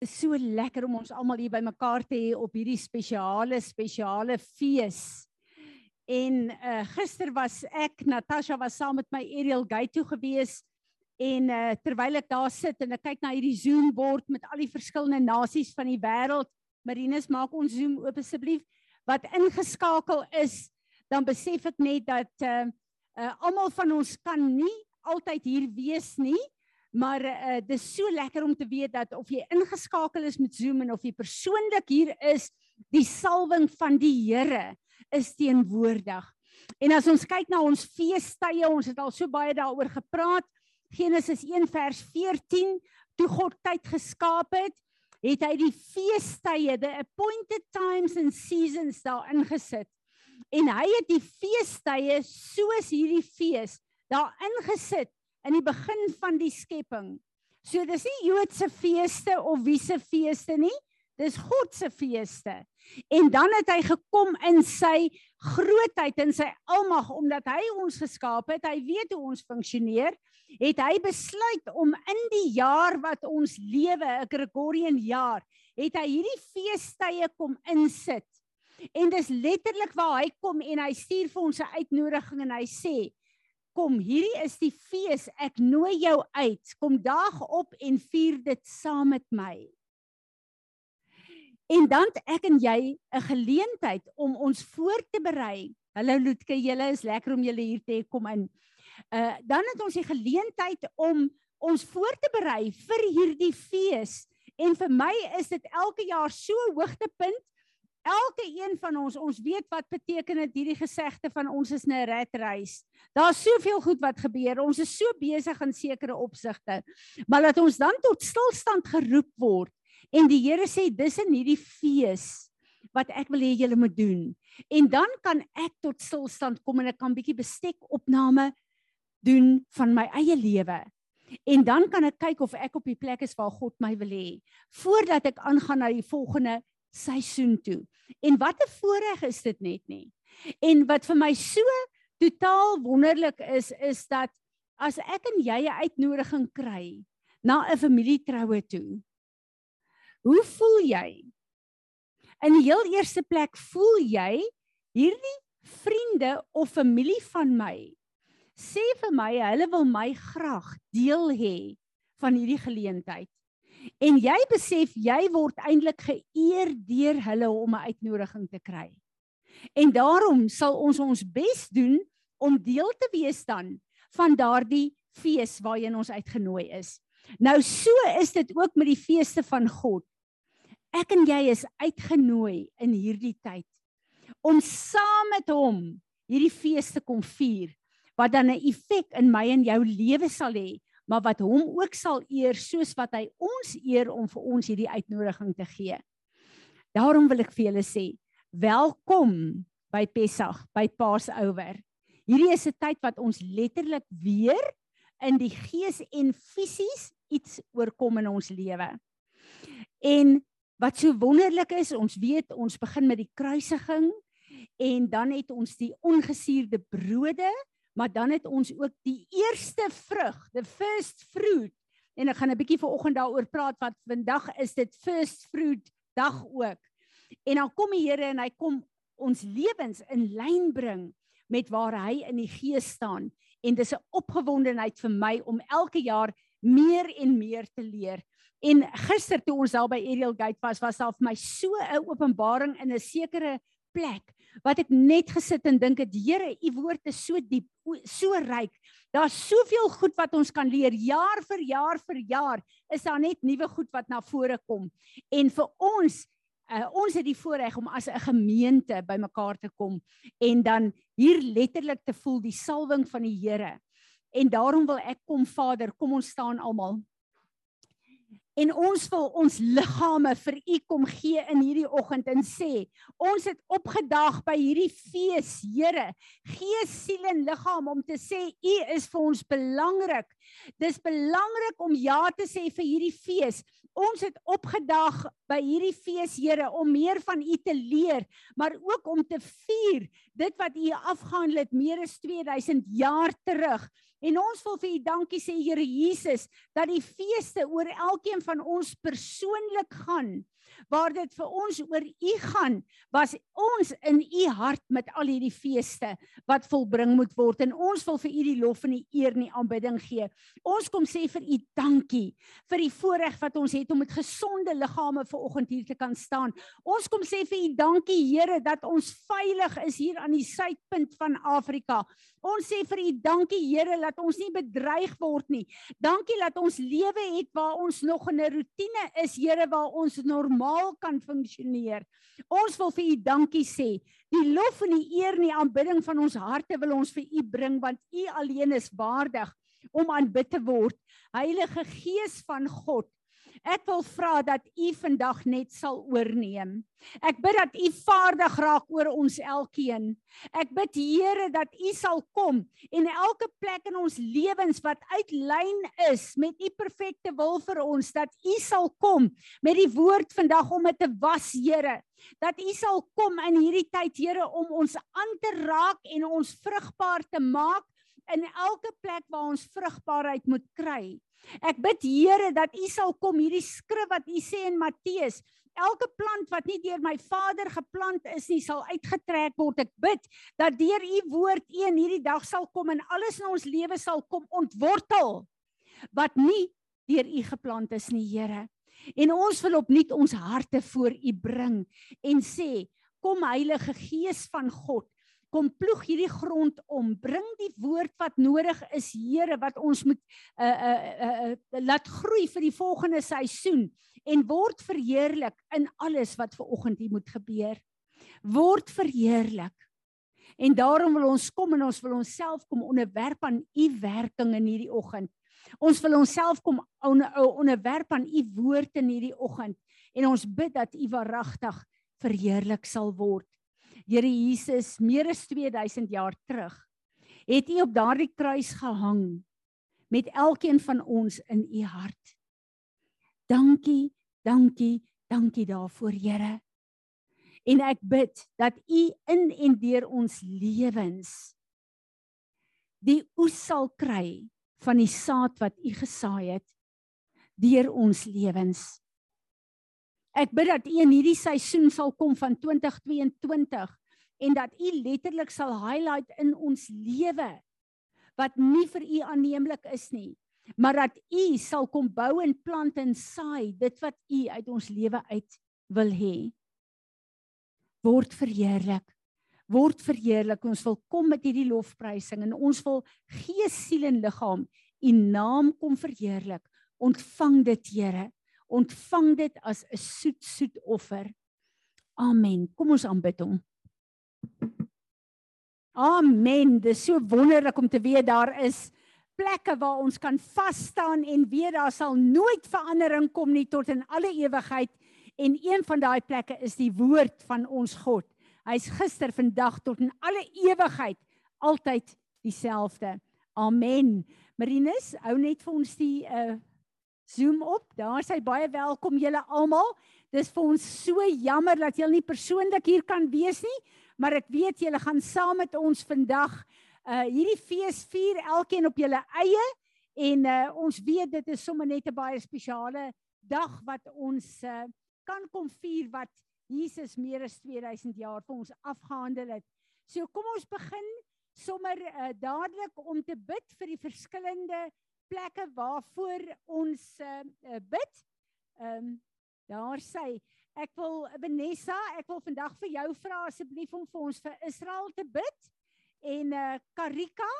is so lekker om ons almal hier bymekaar te hê op hierdie spesiale spesiale fees. En uh gister was ek Natasha was saam met my Ariel Gate toe gewees en uh terwyl ek daar sit en ek kyk na hierdie Zoom bord met al die verskillende nasies van die wêreld, Marinus maak ons Zoom oop asseblief wat ingeskakel is, dan besef ek net dat uh uh almal van ons kan nie altyd hier wees nie. Maar uh dis so lekker om te weet dat of jy ingeskakel is met Zoom en of jy persoonlik hier is, die salwing van die Here is teenwoordig. En as ons kyk na ons feestye, ons het al so baie daaroor gepraat. Genesis 1 vers 14, toe God tyd geskaap het, het hy die feestye, the appointed times and seasons daar ingesit. En hy het die feestye soos hierdie fees daar ingesit in die begin van die skepping. So dis nie Joodse feeste of wie se feeste nie, dis God se feeste. En dan het hy gekom in sy grootheid en sy almag omdat hy ons geskaap het, hy weet hoe ons funksioneer, het hy besluit om in die jaar wat ons lewe, 'n Gregorian jaar, het hy hierdie feestye kom insit. En dis letterlik waar hy kom en hy stuur vir ons 'n uitnodiging en hy sê kom, hierdie is die fees. Ek nooi jou uit. Kom dag op en vier dit saam met my. En dan ek en jy 'n geleentheid om ons voor te berei. Hallo Loetke, julle is lekker om julle hier te hê kom in. Uh dan het ons die geleentheid om ons voor te berei vir hierdie fees. En vir my is dit elke jaar so hoogtepunt Elke een van ons, ons weet wat beteken dit hierdie gesegde van ons is 'n redreis. Daar's soveel goed wat gebeur. Ons is so besig in sekere opsigte. Maar laat ons dan tot stilstand geroep word en die Here sê dis in hierdie fees wat ek wil hê julle moet doen. En dan kan ek tot stilstand kom en ek kan bietjie bestek opname doen van my eie lewe. En dan kan ek kyk of ek op die plek is waar God my wil hê voordat ek aangaan na die volgende seisoen toe. En wat 'n voorreg is dit net nie. En wat vir my so totaal wonderlik is is dat as ek en jy 'n uitnodiging kry na 'n familietroue toe. Hoe voel jy? In die heel eerste plek voel jy hierdie vriende of familie van my sê vir my hulle wil my graag deel hê van hierdie geleentheid. En jy besef jy word eintlik geëer deur hulle om 'n uitnodiging te kry. En daarom sal ons ons bes doen om deel te wees dan van daardie fees waarheen ons uitgenooi is. Nou so is dit ook met die feeste van God. Ek en jy is uitgenooi in hierdie tyd om saam met hom hierdie feeste kom vier wat dan 'n effek in my en jou lewe sal hê maar wat hom ook sal eer soos wat hy ons eer om vir ons hierdie uitnodiging te gee. Daarom wil ek vir julle sê, welkom by Pessach, by Passover. Hierdie is 'n tyd wat ons letterlik weer in die gees en fisies iets oorkom in ons lewe. En wat so wonderlik is, ons weet ons begin met die kruisiging en dan het ons die ongesuurde brode maar dan het ons ook die eerste vrug, the first fruit. En ek gaan 'n bietjie vanoggend daaroor praat wat vandag is dit first fruit dag ook. En dan kom die Here en hy kom ons lewens in lyn bring met waar hy in die gees staan en dis 'n opgewondenheid vir my om elke jaar meer en meer te leer. En gister toe ons daar by Ariel Gate was, was daar vir my so 'n openbaring in 'n sekere plek wat ek net gesit en dink het Here, u woord is so diep, so ryk. Daar's soveel goed wat ons kan leer jaar vir jaar vir jaar. Is daar net nuwe goed wat na vore kom. En vir ons uh, ons het die voorreg om as 'n gemeente bymekaar te kom en dan hier letterlik te voel die salwing van die Here. En daarom wil ek kom Vader, kom ons staan almal en ons wil ons liggame vir u kom gee in hierdie oggend en sê ons het opgedag by hierdie fees Here. Gees siel en liggaam om te sê u is vir ons belangrik. Dis belangrik om ja te sê vir hierdie fees ons het opgedag by hierdie fees Here om meer van u te leer maar ook om te vier dit wat u afgehandel het meer as 2000 jaar terug. En ons wil vir U dankie sê Here Jesus dat die feeste oor elkeen van ons persoonlik gaan waar dit vir ons oor U gaan, was ons in U hart met al hierdie feeste wat volbring moet word en ons wil vir U die lof en die eer en die aanbidding gee. Ons kom sê vir U dankie vir die voorreg wat ons het om met gesonde liggame vanoggend hier te kan staan. Ons kom sê vir U dankie Here dat ons veilig is hier aan die suidpunt van Afrika. Ons sê vir U dankie Here dat ons nie bedreig word nie. Dankie dat ons lewe het waar ons nog in 'n rotine is, Here, waar ons normaal kan funksioneer. Ons wil vir U dankie sê. Die lof en die eer en die aanbidding van ons harte wil ons vir U bring want U alleen is waardig om aanbid te word. Heilige Gees van God, Ek wil vra dat U vandag net sal oorneem. Ek bid dat U vaardig raak oor ons elkeen. Ek bid Here dat U sal kom en elke plek in ons lewens wat uit lyn is met U perfekte wil vir ons dat U sal kom met die woord vandag om dit te was, Here. Dat U sal kom in hierdie tyd, Here, om ons aan te raak en ons vrugbaar te maak in elke plek waar ons vrugbaarheid moet kry. Ek bid Here dat U sal kom hierdie skrif wat U sê in Matteus Elke plant wat nie deur my Vader geplant is nie, sal uitgetrek word. Ek bid dat deur U woord in hierdie dag sal kom en alles in ons lewe sal kom ontwortel wat nie deur U geplant is nie, Here. En ons wil opnuut ons harte voor U bring en sê, kom Heilige Gees van God, kom ploeg hierdie grond om. Bring die woord wat nodig is Here wat ons moet uh uh, uh, uh laat groei vir die volgende seisoen en word verheerlik in alles wat ver oggend hier moet gebeur. Word verheerlik. En daarom wil ons kom en ons wil onsself kom onderwerp aan u werking in hierdie oggend. Ons wil onsself kom onderwerp aan u woord in hierdie oggend en ons bid dat u waaragtig verheerlik sal word Here Jesus, meer as 2000 jaar terug, het U op daardie kruis gehang met elkeen van ons in U hart. Dankie, dankie, dankie daarvoor, Here. En ek bid dat U in en deur ons lewens die oes sal kry van die saad wat U gesaai het deur ons lewens. Ek bid dat U in hierdie seisoen sal kom van 2022 en dat u letterlik sal highlight in ons lewe wat nie vir u aanneemlik is nie maar dat u sal kom bou en plant en saai dit wat u uit ons lewe uit wil hê. Word verheerlik. Word verheerlik. Ons wil kom met hierdie lofprysing en ons wil gees siel en liggaam u naam kom verheerlik. Ontvang dit Here. Ontvang dit as 'n soet soet offer amen. Kom ons aanbid hom Amen. Dis so wonderlik om te weet daar is plekke waar ons kan vas staan en weet daar sal nooit verandering kom nie tot in alle ewigheid en een van daai plekke is die woord van ons God. Hy's gister, vandag tot in alle ewigheid altyd dieselfde. Amen. Marinus, hou net vir ons die uh Zoom op. Daar sê baie welkom julle almal. Dis vir ons so jammer dat julle nie persoonlik hier kan wees nie, maar ek weet julle gaan saam met ons vandag uh hierdie fees vier elkeen op julle eie en uh ons weet dit is sommer net 'n baie spesiale dag wat ons uh kan kom vier wat Jesus meer as 2000 jaar vir ons afgehandel het. So kom ons begin sommer uh dadelik om te bid vir die verskillende plekke waarvoor ons uh, uh bid. Ehm um, daar sê Ek wil Vanessa, ek wil vandag vir jou vra asseblief om vir ons vir Israel te bid. En eh uh, Karika,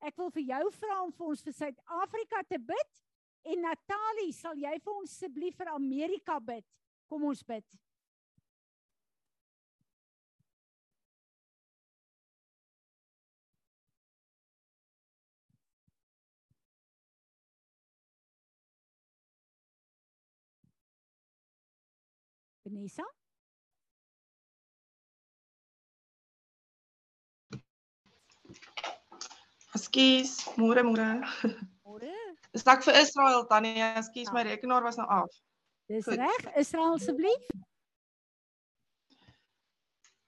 ek wil vir jou vra om vir ons vir Suid-Afrika te bid. En Natalie, sal jy vir ons asseblief vir Amerika bid? Kom ons bid. Vanessa? Ekskuus, môre môre. Môre. Dis ek vir Israel tannie, ekskuus my ja. rekenaar was nou af. Dis reg, Israel asseblief.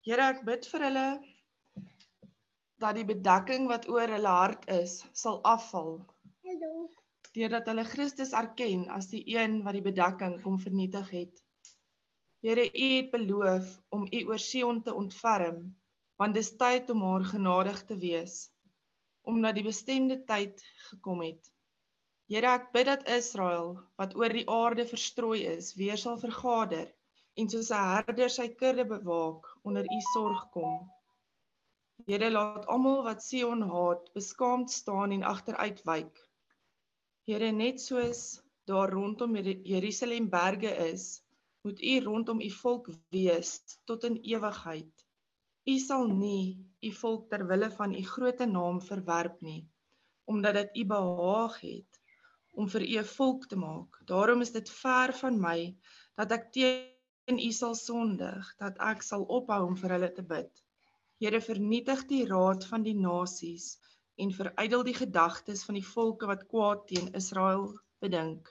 Here, ek bid vir hulle dat die bedekking wat oor hulle hart is, sal afval. Deurdat hulle Christus erken as die een wat die bedekking kom vernietig het. Here, U het beloof om U oor Sion te ontferm, want dis tyd om haar genadig te wees, omdat die bestemde tyd gekom het. Here, ek bid dat Israel wat oor die aarde verstrooi is, weer sal vergader en soos 'n herder sy kudde bewaak onder U sorg kom. Here laat almal wat Sion haat beskaamd staan en agteruit wyk. Here net soos daar rondom Jerusalem berge is, moet U rondom U volk wees tot in ewigheid. U sal nie U volk ter wille van U groote naam verwerp nie, omdat dit U behaag het om vir U 'n volk te maak. Daarom is dit ver van my dat ek teen en u sal sondig dat ek sal ophou om vir hulle te bid. Here vernietig die raad van die nasies en verydel die gedagtes van die volke wat kwaad teen Israel bedink.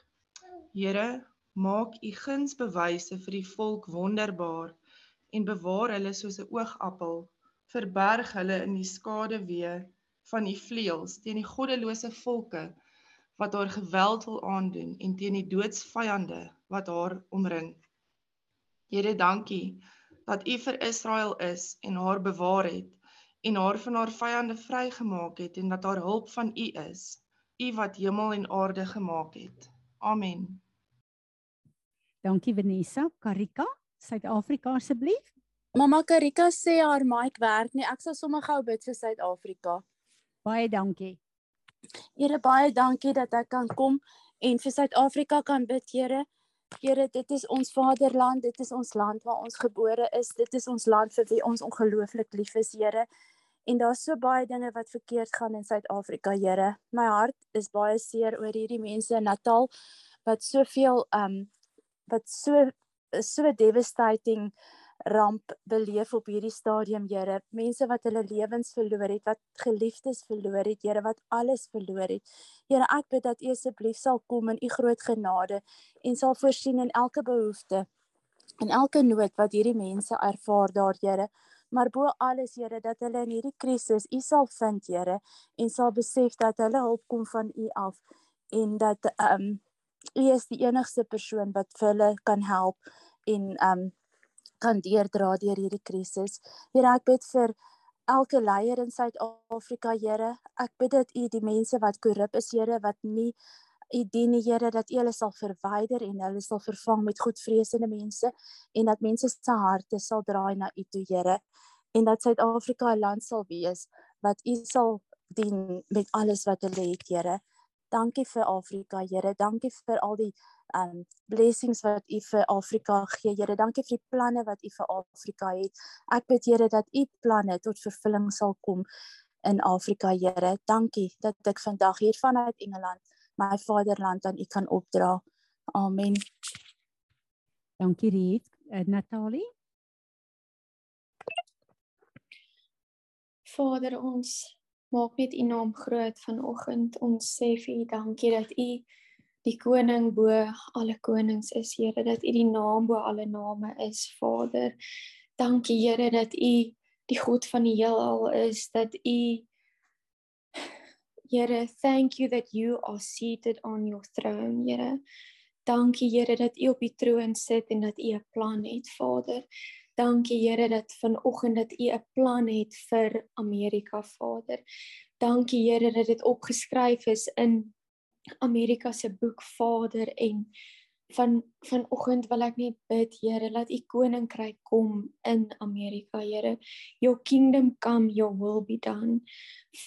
Here, maak u gunsbewyse vir die volk wonderbaar en bewaar hulle soos 'n oogappel. Verberg hulle in die skaduwee van u vleuels teen die goddelose volke wat haar geweld wil aandoen en teen die doodsvyande wat haar omring. Here, dankie dat U vir Israel is en haar bewaar het en haar van haar vyande vrygemaak het en dat haar hulp van U is. U wat hemel en aarde gemaak het. Amen. Dankie Vanessa, Karika, Suid-Afrika asseblief. Mamma Karika sê haar mic werk nie. Ek sal sommer gou bid vir Suid-Afrika. Baie dankie. Here, baie dankie dat ek kan kom en vir Suid-Afrika kan bid, Here. Here, dit is ons vaderland, dit is ons land waar ons gebore is, dit is ons land vir wie ons ongelooflik lief is, Here. En daar's so baie dinge wat verkeerd gaan in Suid-Afrika, Here. My hart is baie seer oor hierdie mense in Natal wat soveel um wat so so devastating ramp beleef op hierdie stadium, Here. Mense wat hulle lewens verloor het, wat geliefdes verloor het, Here, wat alles verloor het. Here, ek bid dat U asseblief sal kom in U groot genade en sal voorsien in elke behoefte en elke nood wat hierdie mense ervaar daar, Here. Maar bo alles, Here, dat hulle in hierdie krisis U sal vind, Here, en sal besef dat hulle hulp kom van U af en dat ehm um, U is die enigste persoon wat vir hulle kan help en um, kan deurdra deur hierdie krisis. Here, ek bid vir elke leier in Suid-Afrika, Here. Ek bid dat U die mense wat korrup is, Here, wat nie U dien, Here, dat U hulle sal verwyder en hulle sal vervang met goedvreesende mense en dat mense se harte sal draai na U toe, Here. En dat Suid-Afrika 'n land sal wees wat U sal dien met alles wat hulle het, Here. Dankie vir Afrika, Here. Dankie vir al die um blessings wat U vir Afrika gee. Here, dankie vir die planne wat U vir Afrika het. Ek bid Here dat U planne tot vervulling sal kom in Afrika, Here. Dankie dat ek vandag hier vanuit Engeland my vaderland aan U kan opdra. Amen. Dankie Riet. Uh, Natalie. Vader ons maak net U naam groot vanoggend. Ons sê vir U dankie dat U die koning bo alle konings is, Here, dat U die naam bo alle name is, Vader. Dankie, Here, dat U die God van die heelal is, dat U Here, thank you that you are seated on your throne, Here. Dankie, Here, dat U op die troon sit en dat U 'n plan het, Vader. Dankie Here dat vanoggend dat U 'n plan het vir Amerika Vader. Dankie Here dat dit opgeskryf is in Amerika se boek Vader. En van vanoggend wil ek net bid Here laat u koninkryk kom in Amerika Here. Your kingdom come your will be done.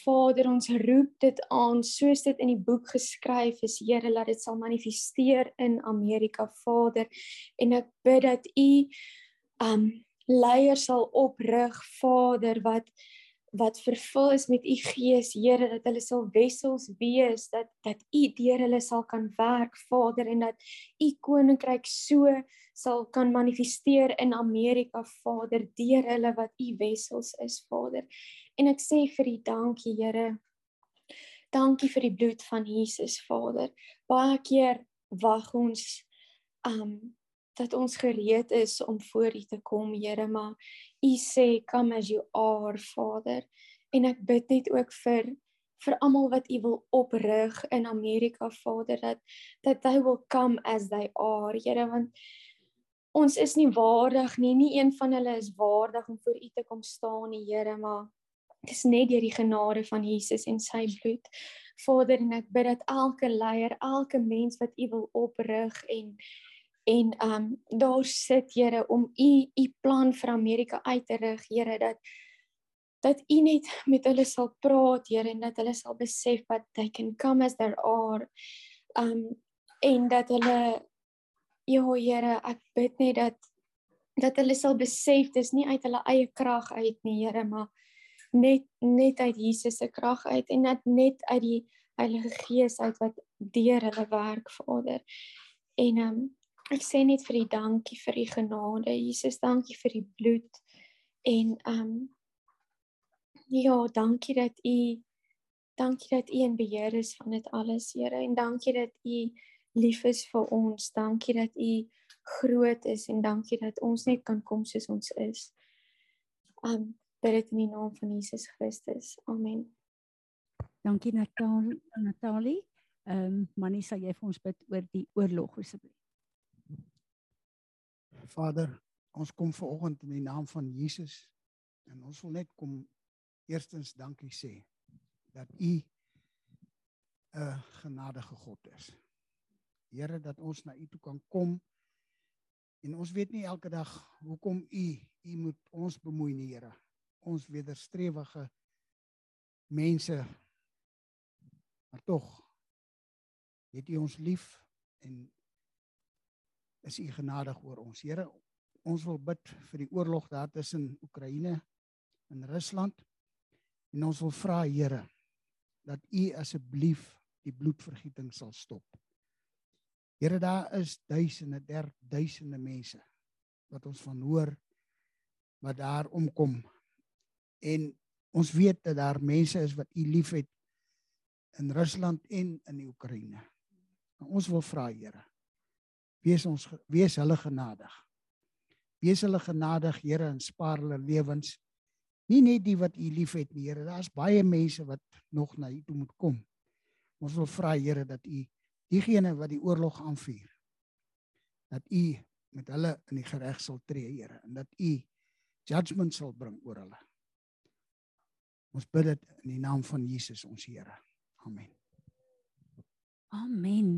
Vader ons roep dit aan soos dit in die boek geskryf is Here laat dit sal manifesteer in Amerika Vader. En ek bid dat u um leiers sal oprig Vader wat wat vervul is met u gees Here dat hulle sal wessels wees dat dat u deur hulle sal kan werk Vader en dat u koninkryk so sal kan manifesteer in Amerika Vader deur hulle wat u wessels is Vader. En ek sê vir u dankie Here. Dankie vir die bloed van Jesus Vader. Baie keer wag ons um dat ons gereed is om voor U te kom, Here, maar U sê come as you are, Vader. En ek bid net ook vir vir almal wat U wil oprig in Amerika, Vader, dat that they will come as they are, Here, want ons is nie waardig nie. Nie een van hulle is waardig om voor U te kom staan, nie, Here, maar dis net deur die genade van Jesus en sy bloed. Vader, en ek bid dat elke leier, elke mens wat U wil oprig en en um daar sit Here om U U plan vir Amerika uit te rig, Here, dat dat U net met hulle sal praat, Here, en dat hulle sal besef dat they can come as they are. Um en dat hulle Ja, Here, ek bid net dat dat hulle sal besef dis nie uit hulle eie krag uit nie, Here, maar net net uit Jesus se krag uit en net net uit die Heilige Gees uit wat deur hulle werk, Vader. En um ek sê net vir U dankie vir U genade, Jesus, dankie vir U bloed en um ja, dankie dat U dankie dat U in beheer is van dit alles, Here, en dankie dat U lief is vir ons. Dankie dat U groot is en dankie dat ons net kan kom soos ons is. Um bid dit in die naam van Jesus Christus. Amen. Dankie Natalie. Natalie. Ehm um, Manie, sal jy vir ons bid oor die oorlog asseblief? Vader, ons kom ver oggend in die naam van Jesus en ons wil net kom eerstens dankie sê dat U 'n genadige God is. Here dat ons na U toe kan kom. En ons weet nie elke dag hoekom U U moet ons bemoei nie, Here. Ons wederstrewige mense. Maar tog het U ons lief en is U genadig oor ons. Here, ons wil bid vir die oorlog daar tussen Oekraïne en Rusland. En ons wil vra, Here, dat U asseblief die bloedvergieting sal stop. Here daar is duisende, der duisende mense wat ons van hoor wat daar omkom. En ons weet dat daar mense is wat U liefhet in Rusland en in die Oekraïne. En ons wil vra, Here, wees ons wees hulle genadig. Wees hulle genadig, Here, en spaar hulle lewens. Nie net die wat U liefhet nie, Here. Daar's baie mense wat nog na U toe moet kom. Ons wil vra, Here, dat U diegene wat die oorlog aanvuur dat u met hulle in die gereg sal tree Here en dat u judgment sal bring oor hulle ons bid dit in die naam van Jesus ons Here amen amen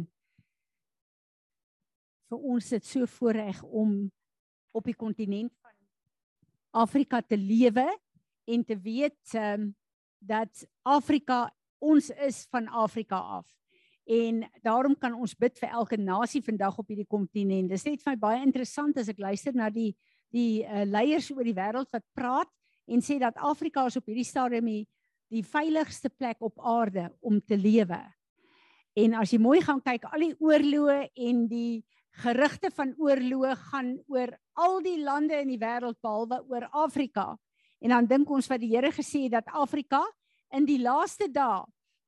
vir ons dit so voorreg om op die kontinent van Afrika te lewe en te weet um, dat Afrika ons is van Afrika af en daarom kan ons bid vir elke nasie vandag op hierdie kontinent. Dit is net vir my baie interessant as ek luister na die die uh, leiers oor die wêreld wat praat en sê dat Afrika is op hierdie stadium die, die veiligste plek op aarde om te lewe. En as jy mooi gaan kyk, al die oorloë en die gerugte van oorloë gaan oor al die lande in die wêreld behalwe oor Afrika. En dan dink ons wat die Here gesê het dat Afrika in die laaste dae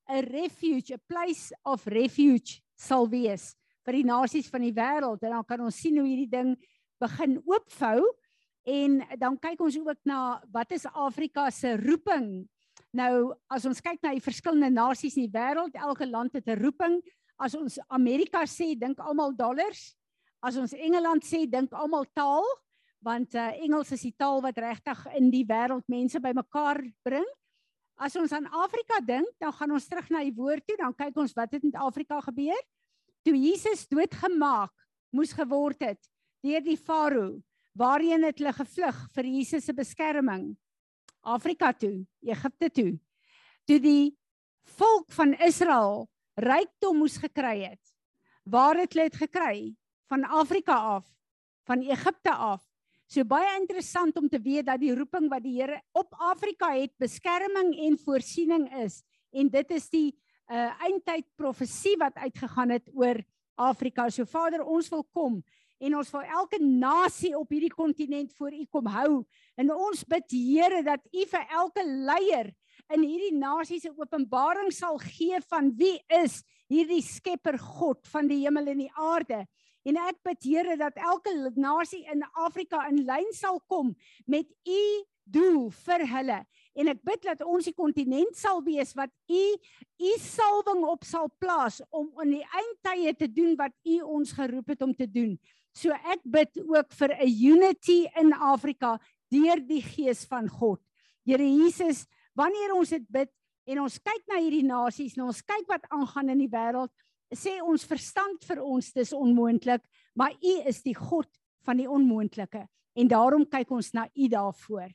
'n refuge, 'n place of refuge sal wees vir die nasies van die wêreld en dan kan ons sien hoe hierdie ding begin oopvou en dan kyk ons ook na wat is Afrika se roeping. Nou as ons kyk na die verskillende nasies in die wêreld, elke land het 'n roeping. As ons Amerika sê, dink almal dollars. As ons Engeland sê, dink almal taal, want uh, Engels is die taal wat regtig in die wêreld mense bymekaar bring. As ons aan Afrika dink, dan gaan ons terug na die woord toe, dan kyk ons wat het met Afrika gebeur. Toe Jesus doodgemaak moes geword het deur die farao, waarheen het hulle gevlug vir Jesus se beskerming? Afrika toe, Egipte toe. Toe die volk van Israel rykdom moes gekry het. Waar het hulle dit gekry? Van Afrika af, van Egipte af. So baie interessant om te weet dat die roeping wat die Here op Afrika het beskerming en voorsiening is en dit is die uh eindtyd profesie wat uitgegaan het oor Afrika. So Vader, ons wil kom en ons wil elke nasie op hierdie kontinent voor U kom hou en ons bid Here dat U vir elke leier in hierdie nasie se openbaring sal gee van wie is hierdie skepper God van die hemel en die aarde En ek bid Here dat elke nasie in Afrika in lyn sal kom met u doel vir hulle. En ek bid dat ons die kontinent sal wees wat u u salwing op sal plaas om in die eindtye te doen wat u ons geroep het om te doen. So ek bid ook vir 'n unity in Afrika deur die gees van God. Here Jesus, wanneer ons dit bid en ons kyk na hierdie nasies en ons kyk wat aangaan in die wêreld, sê ons verstand vir ons dis onmoontlik, maar U is die God van die onmoontlike en daarom kyk ons na U daarvoor.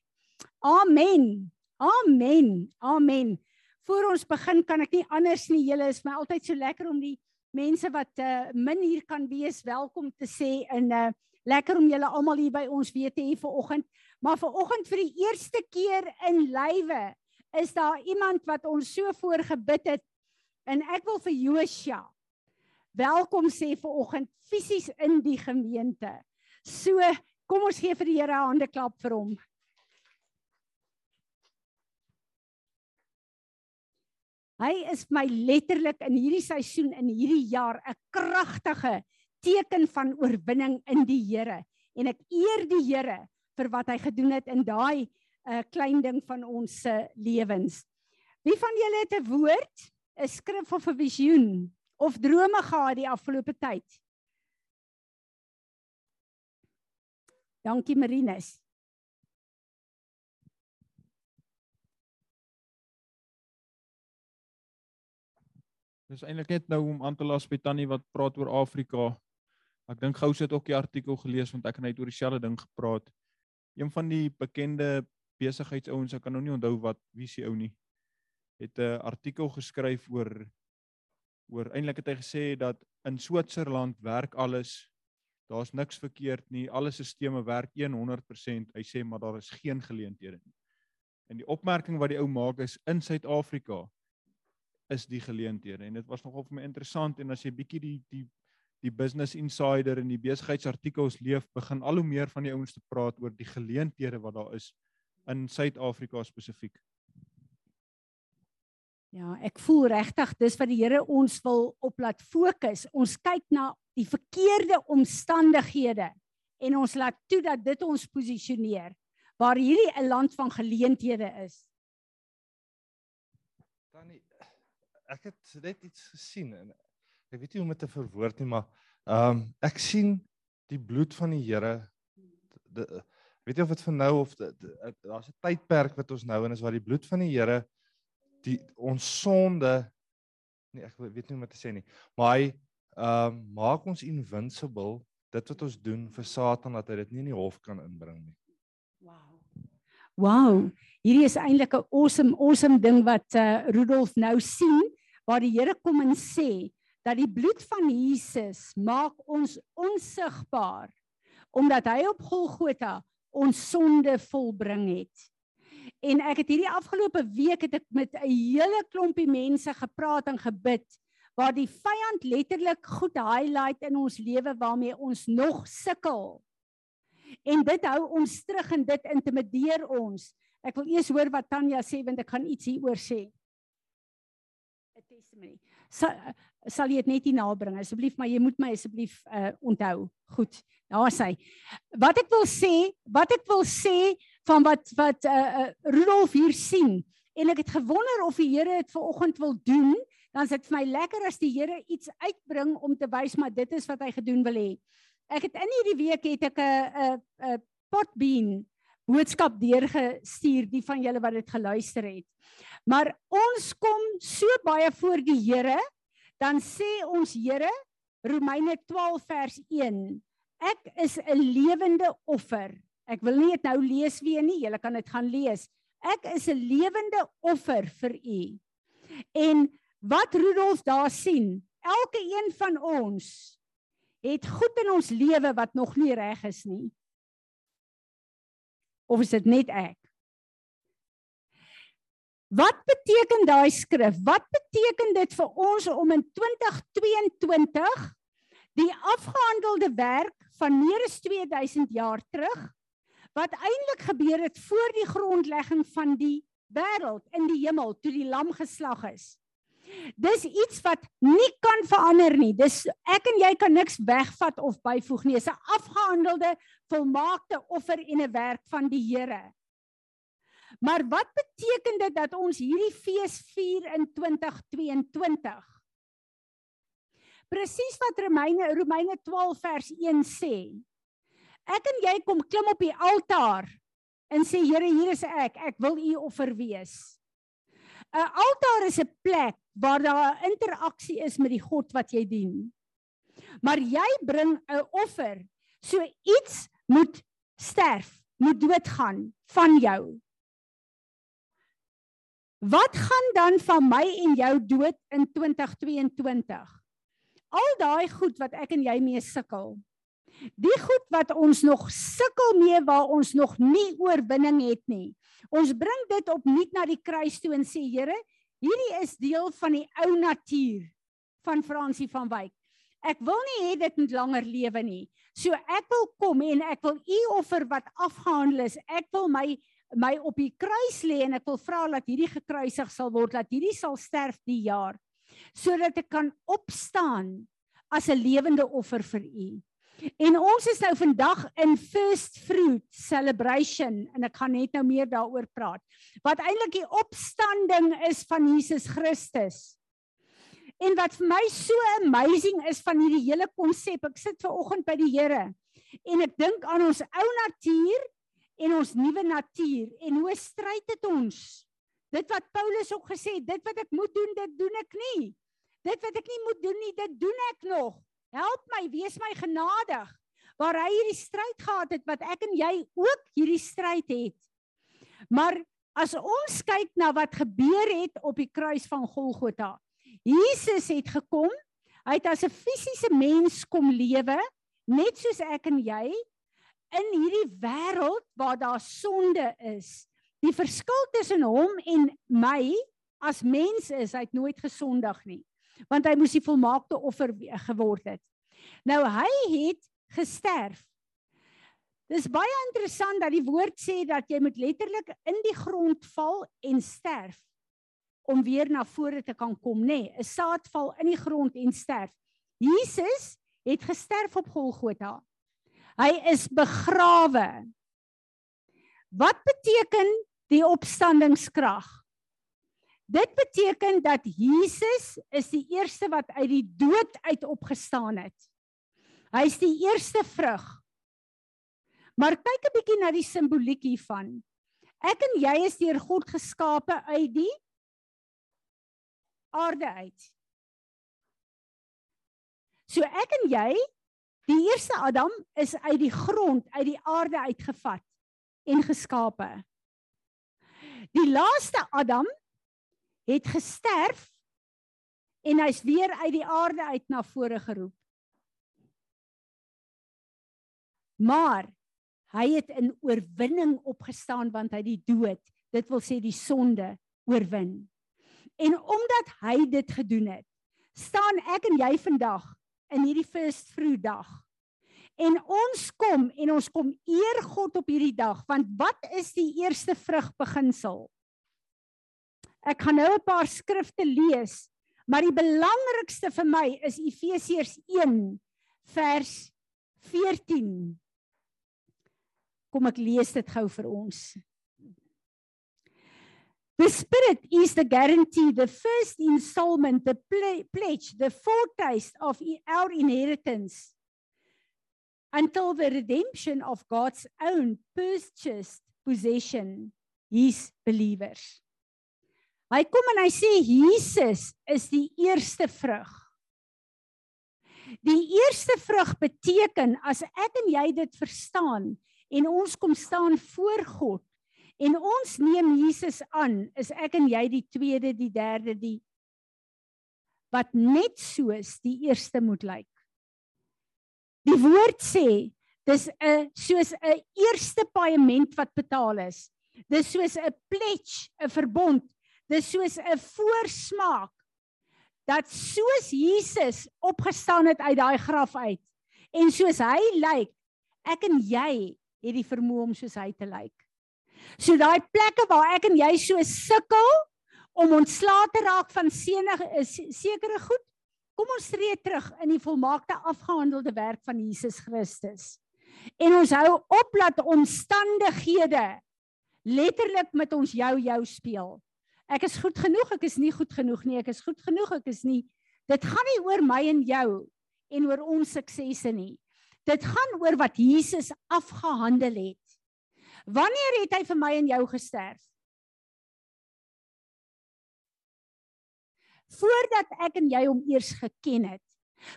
Amen. Amen. Amen. Voor ons begin kan ek nie anders nie. Julle is my altyd so lekker om die mense wat uh, min hier kan wees welkom te sê en uh, lekker om julle almal hier by ons weer te hê vanoggend. Maar vanoggend vir die eerste keer in lywe is daar iemand wat ons so voorgebid het en ek wil vir Josia welkom sê vir oggend fisies in die gemeente. So, kom ons gee vir die Here 'n hande klap vir hom. Hy is my letterlik in hierdie seisoen in hierdie jaar 'n kragtige teken van oorwinning in die Here en ek eer die Here vir wat hy gedoen het in daai 'n uh, eh, klein ding van ons se lewens. Wie van julle het 'n woord, 'n skrif of 'n visioen of drome gehad die afgelope tyd? Dankie Marinus. Dis eintlik net nou om aan te las by Tannie wat praat oor Afrika. Ek dink gou sit ook die artikel gelees want ek het net oor dieselfde ding gepraat. Een van die bekende besigheidsouens, ek kan nou nie onthou wat wie se ou nie, het 'n artikel geskryf oor oor eintlik het hy gesê dat in Switserland werk alles. Daar's niks verkeerd nie. Alle stelsels werk 100%. Hy sê maar daar is geen geleenthede nie. En die opmerking wat die ou maak is in Suid-Afrika is die geleenthede en dit was nogal vir my interessant en as jy bietjie die die die business insider en die besigheidsartikels leef begin al hoe meer van die ouens te praat oor die geleenthede wat daar is in Suid-Afrika spesifiek. Ja, ek voel regtig dis wat die Here ons wil op laat fokus. Ons kyk na die verkeerde omstandighede en ons laat toe dat dit ons posisioneer waar hierdie 'n land van geleenthede is. Tannie, ek het net iets gesien en ek weet nie hoe om dit te verwoord nie, maar ehm um, ek sien die bloed van die Here weet jy of dit vir nou of daar's 'n tydperk wat ons nou in is waar die bloed van die Here die ons sonde nee ek weet nie wat te sê nie maar hy ehm um, maak ons invincible dit wat ons doen vir Satan dat hy dit nie in die hof kan inbring nie. Wow. Wow, hierdie is eintlik 'n awesome awesome ding wat uh, Rudolf nou sien waar die Here kom en sê dat die bloed van Jesus maak ons onsigbaar omdat hy op Golgotha ons sonde volbring het. En ek het hierdie afgelope week het ek met 'n hele klompie mense gepraat en gebid waar die vyand letterlik goed highlight in ons lewe waarmee ons nog sukkel. En dit hou ons terug en dit intimideer ons. Ek wil eers hoor wat Tanya sê want ek gaan iets hieroor sê. 'n Testimony. Sal, sal jy dit net hier nabring asseblief, maar jy moet my asseblief uh onthou. Goed. Daar sê. Wat ek wil sê, wat ek wil sê van wat wat uh, uh Rudolf hier sien en ek het gewonder of die Here dit ver oggend wil doen, dan is dit vir my lekker as die Here iets uitbring om te wys maar dit is wat hy gedoen wil hê. Ek het in hierdie week het ek 'n 'n 'n potbean boodskap deurgestuur die van julle wat dit geluister het. Maar ons kom so baie voor die Here, dan sê ons Here Romeine 12 vers 1 Ek is 'n lewende offer Ek wil nie dit nou lees weer nie, julle kan dit gaan lees. Ek is 'n lewende offer vir u. En wat Rudolf daar sien, elke een van ons het goed in ons lewe wat nog nie reg is nie. Of is dit net ek? Wat beteken daai skrif? Wat beteken dit vir ons om in 2022 die afgehandelde werk van meer as 2000 jaar terug wat eintlik gebeur het voor die grondlegging van die wêreld in die hemel toe die lam geslag is. Dis iets wat nie kan verander nie. Dis ek en jy kan niks wegvat of byvoeg nie. Dis 'n afgehandelde volmaakte offer en 'n werk van die Here. Maar wat beteken dit dat ons hierdie fees vier in 2022? Presies wat Romeine Romeine 12 vers 1 sê. Ek en jy kom klim op die altaar en sê Here, hier is ek. Ek wil u offer wees. 'n Altaar is 'n plek waar daar 'n interaksie is met die God wat jy dien. Maar jy bring 'n offer. So iets moet sterf, moet doodgaan van jou. Wat gaan dan van my en jou dood in 2022? Al daai goed wat ek en jy mee sukkel. Die goed wat ons nog sukkel mee waar ons nog nie oorwinning het nie. Ons bring dit opnuut na die kruis toe en sê Here, hierdie is deel van die ou natuur van Fransie van Wyk. Ek wil nie hê dit moet langer lewe nie. So ek wil kom en ek wil u offer wat afgehandel is. Ek wil my my op die kruis lê en ek wil vra dat hierdie gekruisig sal word, dat hierdie sal sterf die jaar sodat ek kan opstaan as 'n lewende offer vir U. En ons is nou vandag in first fruit celebration en ek gaan net nou meer daaroor praat. Wat eintlik die opstanding is van Jesus Christus. En wat vir my so amazing is van hierdie hele konsep, ek sit ver oggend by die Here en ek dink aan ons ou natuur en ons nuwe natuur en hoe stryd dit ons? Dit wat Paulus ook gesê het, dit wat ek moet doen, dit doen ek nie. Dit wat ek nie moet doen nie, dit doen ek nog. Help my, wees my genadig. Waar hy hierdie stryd gehad het wat ek en jy ook hierdie stryd het. Maar as ons kyk na wat gebeur het op die kruis van Golgotha. Jesus het gekom, hy het as 'n fisiese mens kom lewe, net soos ek en jy, in hierdie wêreld waar daar sonde is. Die verskil tussen hom en my as mens is hy het nooit gesondig nie. Want hy moes die volmaakte offer geword het. Nou hy het gesterf. Dis baie interessant dat die woord sê dat jy moet letterlik in die grond val en sterf om weer na vore te kan kom, nê? Nee, 'n Saad val in die grond en sterf. Jesus het gesterf op Golgotha. Hy is begrawe. Wat beteken die opstandingskrag? Dit beteken dat Jesus is die eerste wat uit die dood uit opgestaan het. Hy is die eerste vrug. Maar kyk 'n bietjie na die simboliek hiervan. Ek en jy is deur God geskape uit die aarde uit. So ek en jy Die eerste Adam is uit die grond, uit die aarde uitgevat en geskape. Die laaste Adam het gesterf en hy's weer uit die aarde uit na vore geroep. Maar hy het in oorwinning opgestaan want hy die dood, dit wil sê die sonde oorwin. En omdat hy dit gedoen het, staan ek en jy vandag in hierdie first fruit dag. En ons kom en ons kom eer God op hierdie dag want wat is die eerste vrug beginsel? Ek gaan nou 'n paar skrifte lees, maar die belangrikste vir my is Efesiërs 1 vers 14. Kom ek lees dit gou vir ons. The Spirit is the guarantee, the first installment, the pledge, the foretaste of our inheritance until the redemption of God's own purchased possession, his believers. Hy kom en hy sê Jesus is die eerste vrug. Die eerste vrug beteken as ek en jy dit verstaan en ons kom staan voor God en ons neem Jesus aan, is ek en jy die tweede, die derde, die wat net soos die eerste moet lyk. Die woord sê dis 'n soos 'n eerste paaiement wat betaal is. Dis soos 'n pledge, 'n verbond. Dis soos 'n voorsmaak dat soos Jesus opgestaan het uit daai graf uit en soos hy lyk, ek en jy het die vermoë om soos hy te lyk. So daai plekke waar ek en jy so sukkel om ontslae te raak van senige is sekere goed. Kom ons tree terug in die volmaakte afgehandelde werk van Jesus Christus. En ons hou op dat omstandighede letterlik met ons jou jou speel. Ek is goed genoeg, ek is nie goed genoeg nie, ek is goed genoeg, ek is nie. Dit gaan nie oor my en jou en oor ons suksesse nie. Dit gaan oor wat Jesus afgehandel het. Wanneer het hy vir my en jou gesterf? Voordat ek en jy hom eers geken het.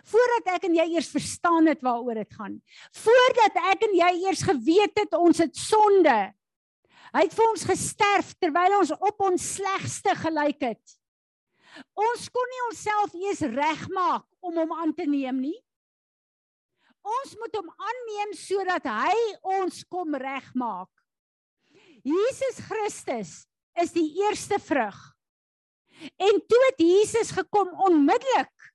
Voordat ek en jy eers verstaan het waaroor dit gaan. Voordat ek en jy eers geweet het ons het sonde. Hy het vir ons gesterf terwyl ons op ons slegste gelyk het. Ons kon nie onsself eers regmaak om hom aan te neem nie. Ons moet hom aanneem sodat hy ons kom regmaak. Jesus Christus is die eerste vrug. En toe het Jesus gekom onmiddellik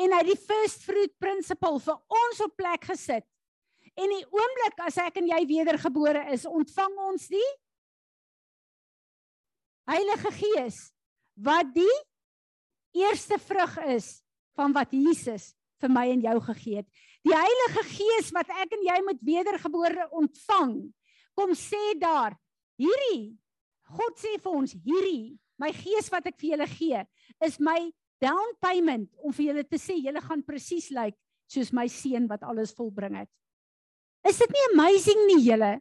en hy die first fruit principle vir ons op plek gesit. En die oomblik as ek en jy wedergebore is, ontvang ons die Heilige Gees wat die eerste vrug is van wat Jesus vir my en jou gegee het. Die Heilige Gees wat ek en jy met wedergebore ontvang. Kom sê daar, hierdie God sê vir ons, hierdie my gees wat ek vir julle gee, is my down payment om vir julle te sê julle gaan presies lyk like, soos my seun wat alles volbring het. Is dit nie amazing nie julle?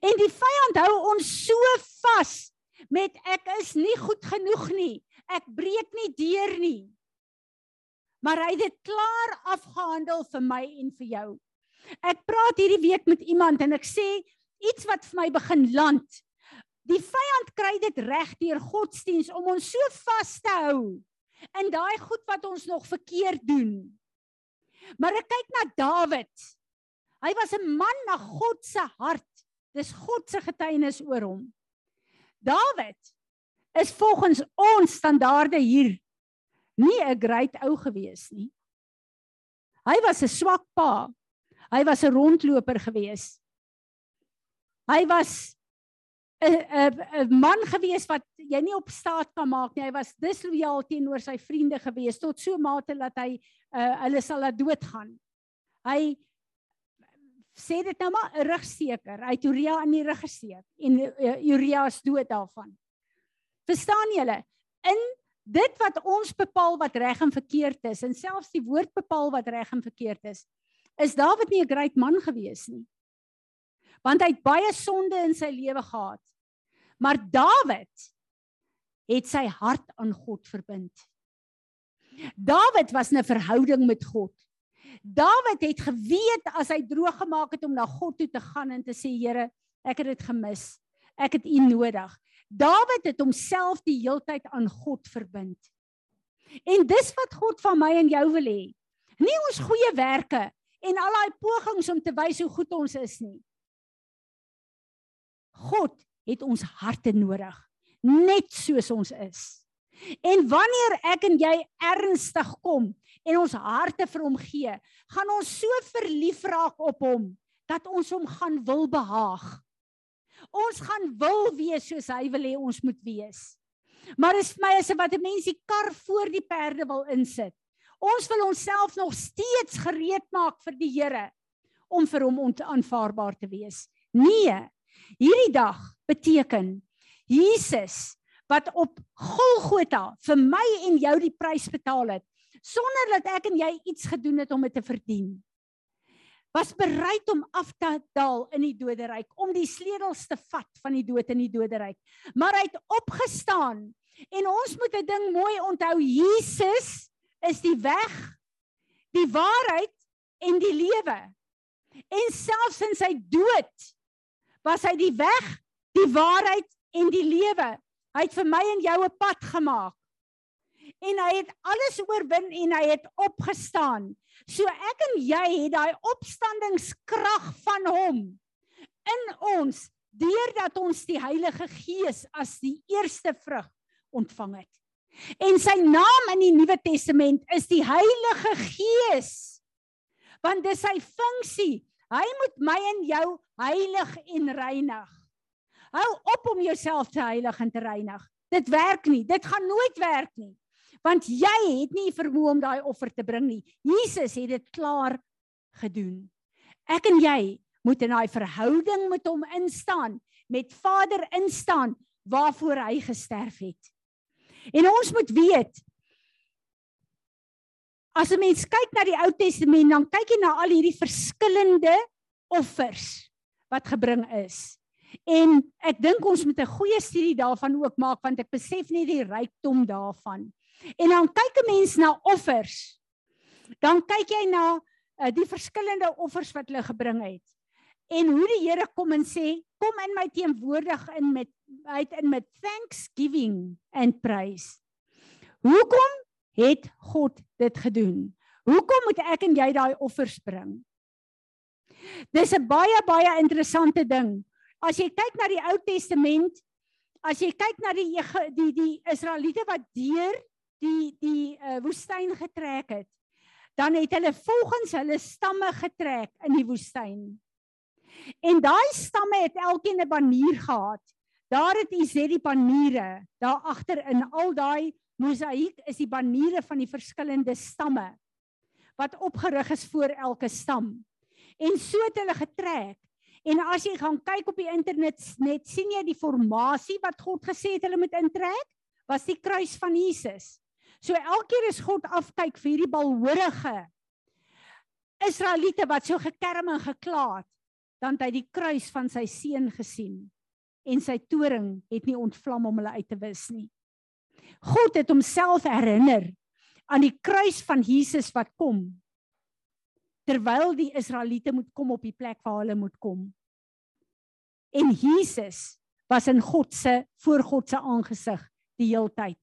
En die vyand hou ons so vas met ek is nie goed genoeg nie. Ek breek nie deur nie. Maar hy het dit klaar afgehandel vir my en vir jou. Ek praat hierdie week met iemand en ek sê iets wat vir my begin land. Die vyand kry dit reg deur godsdiens om ons so vas te hou in daai goed wat ons nog verkeerd doen. Maar ek kyk na Dawid. Hy was 'n man na God se hart. Dis God se getuienis oor hom. Dawid is volgens ons standaarde hier nie 'n great ou gewees nie. Hy was 'n swak pa. Hy was 'n rondloper gewees. Hy was 'n 'n man gewees wat jy nie op staat kan maak nie. Hy was disloyaal teenoor sy vriende gewees tot so mate dat hy uh, hulle sal laat doodgaan. Hy sê dit nou maar 'n rugsteker. Hy het Uria in die rug gesteek en uh, Uria is dood daarvan. Verstaan julle? In dit wat ons bepaal wat reg en verkeerd is en selfs die woord bepaal wat reg en verkeerd is, is Dawid nie 'n groot man gewees nie want hy het baie sonde in sy lewe gehad. Maar Dawid het sy hart aan God verbind. Dawid was 'n verhouding met God. Dawid het geweet as hy droog gemaak het om na God toe te gaan en te sê Here, ek het dit gemis. Ek het U nodig. Dawid het homself die heeltyd aan God verbind. En dis wat God van my en jou wil hê. Nie ons goeie werke en al daai pogings om te wys hoe goed ons is nie. God het ons harte nodig, net soos ons is. En wanneer ek en jy ernstig kom en ons harte vir hom gee, gaan ons so verlief raak op hom dat ons hom gaan wil behaag. Ons gaan wil wees soos hy wil hê ons moet wees. Maar is vir my asof wat 'n mens die kar voor die perde wil insit. Ons wil onsself nog steeds gereed maak vir die Here om vir hom aanvaarbaar te wees. Nee, Hierdie dag beteken Jesus wat op Golgotha vir my en jou die prys betaal het sonder dat ek en jy iets gedoen het om dit te verdien. Was bereid om af te daal in die doderyk, om die sleutels te vat van die dood in die doderyk. Maar hy het opgestaan en ons moet 'n ding mooi onthou, Jesus is die weg, die waarheid en die lewe. En selfs in sy dood was hy die weg, die waarheid en die lewe. Hy het vir my en jou 'n pad gemaak. En hy het alles oorwin en hy het opgestaan. So ek en jy het daai opstandingskrag van hom in ons deurdat ons die Heilige Gees as die eerste vrug ontvang het. En sy naam in die Nuwe Testament is die Heilige Gees. Want dis sy funksie Hy moet my en jou heilig en reinig. Hou op om jouself te heilig en te reinig. Dit werk nie. Dit gaan nooit werk nie. Want jy het nie vermoë om daai offer te bring nie. Jesus het dit klaar gedoen. Ek en jy moet in daai verhouding met hom instaan, met Vader instaan waarvoor hy gesterf het. En ons moet weet as 'n mens kyk na die Ou Testament, dan kyk jy na al hierdie verskillende offers wat gebring is. En ek dink ons moet 'n goeie studie daarvan ook maak want ek besef nie die rykdom daarvan. En dan kyk 'n mens na offers. Dan kyk jy na uh, die verskillende offers wat hulle gebring het. En hoe die Here kom en sê, kom in my teenwoordig in met uit in met thanksgiving and praise. Hoekom het God dit gedoen? Hoekom moet ek en jy daai offers bring? Dis 'n baie baie interessante ding. As jy kyk na die Ou Testament, as jy kyk na die die die Israeliete wat deur die die uh, woestyn getrek het, dan het hulle volgens hulle stamme getrek in die woestyn. En daai stamme het elkeen 'n banier gehad. Daar het u sê die baniere, daar agter in al daai mosaïek is die baniere van die verskillende stamme wat opgerig is voor elke stam. En so het hulle getrek. En as jy gaan kyk op die internet net sien jy die formasie wat God gesê het hulle moet intrek, was die kruis van Jesus. So elkeen is God afkyk vir hierdie balhoorige Israeliete wat so gekerm en gekla het, dan het hy die kruis van sy seun gesien en sy toring het nie ontvlam om hulle uit te wis nie. God het homself herinner aan die kruis van Jesus wat kom terwyl die Israeliete moet kom op die plek waar hulle moet kom. En Jesus was in God se voor God se aangesig die heeltyd.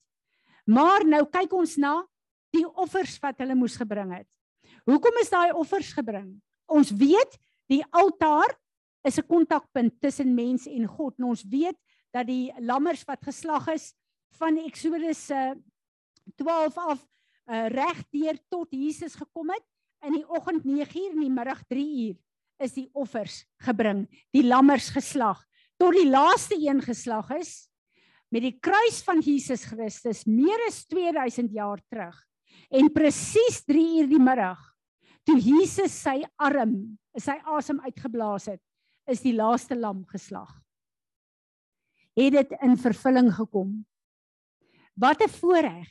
Maar nou kyk ons na die offers wat hulle moes gebring het. Hoekom is daai offers gebring? Ons weet die altaar is 'n kontakpunt tussen mens en God. En ons weet dat die lammers wat geslag is van Eksodus 12 eh, af uh, reg deur tot Jesus gekom het in die oggend 9uur en die middag 3uur is die offers gebring, die lammers geslag tot die laaste een geslag is met die kruis van Jesus Christus meer as 2000 jaar terug en presies 3 uur die middag toe Jesus sy arm, sy asem uitgeblaas het, is die laaste lam geslag. Het dit in vervulling gekom? Wat 'n voorreg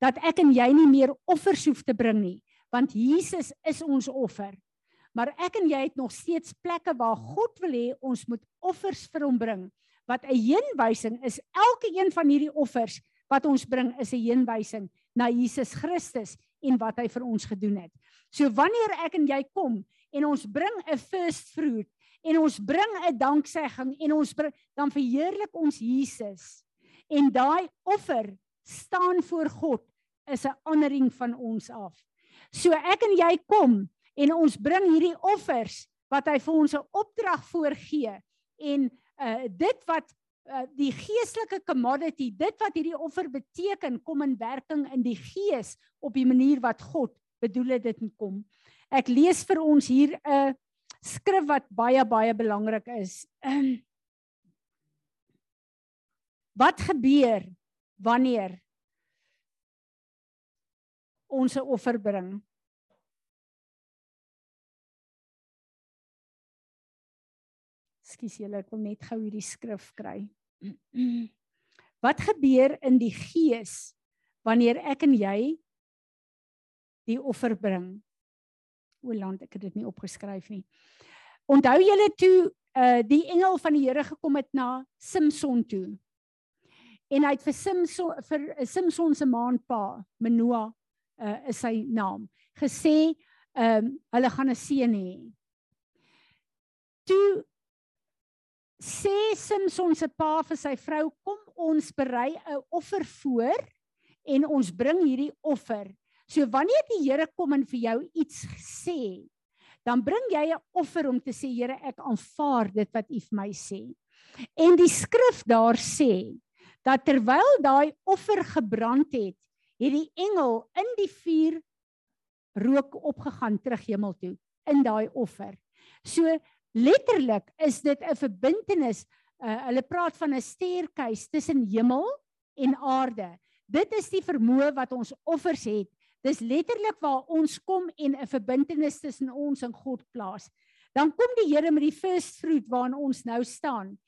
dat ek en jy nie meer offers hoef te bring nie, want Jesus is ons offer. Maar ek en jy het nog steeds plekke waar God wil hê ons moet offers vir hom bring. Wat 'n heenwysing is, elke een van hierdie offers wat ons bring is 'n heenwysing na Jesus Christus en wat hy vir ons gedoen het. So wanneer ek en jy kom en ons bring 'n first fruit en ons bring 'n danksegging en ons bring, dan verheerlik ons Jesus. En daai offer staan voor God is 'n honoring van ons af. So ek en jy kom en ons bring hierdie offers wat hy vir ons 'n opdrag voorgee en uh dit wat uh, die geestelike commodity, dit wat hierdie offer beteken, kom in werking in die gees op die manier wat God bedoel het dit moet kom. Ek lees vir ons hier 'n uh, skrif wat baie baie belangrik is. Um, wat gebeur wanneer ons 'n offer bring? Ekskuus julle, ek wil net gou hierdie skrif kry. Wat gebeur in die gees wanneer ek en jy die offer bring? O land, ek het dit nie opgeskryf nie. Onthou julle toe uh die engel van die Here gekom het na Samson toe. En hy het vir Samson vir Samson se maanpa, Manoa, uh is sy naam, gesê ehm um, hulle gaan 'n seun hê. Toe sê Samson se pa vir sy vrou, kom ons berei 'n offer voor en ons bring hierdie offer. So wanneer die Here kom en vir jou iets sê, dan bring jy 'n offer om te sê Here, ek aanvaar dit wat U vir my sê. En die skrif daar sê dat terwyl daai offer gebrand het, het die engel in die vuur rook opgegaan terug hemel toe in daai offer. So letterlik is dit 'n verbintenis. Uh, hulle praat van 'n staircase tussen hemel en aarde. Dit is die vermoë wat ons offers het Dis letterlik waar ons kom en 'n verbintenis tussen ons en God plaas. Dan kom die Here met die first fruit waarna ons nou staan.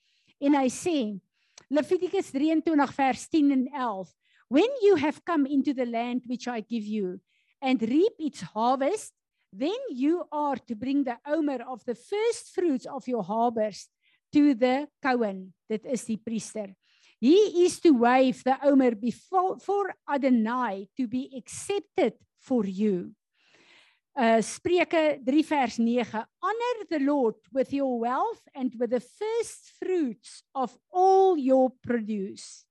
En hy sê Levitikus 23 vers 10 en 11 When you have come into the land which I give you and reap its harvest then you are to bring the omer of the first fruits of your harvest to the Cohen dit is die priester. He is to wave the omer before for Adonai to be accepted for you. Uh Spreuke 3 vers 9 Honor the Lord with your wealth and with the first fruits of all your produce.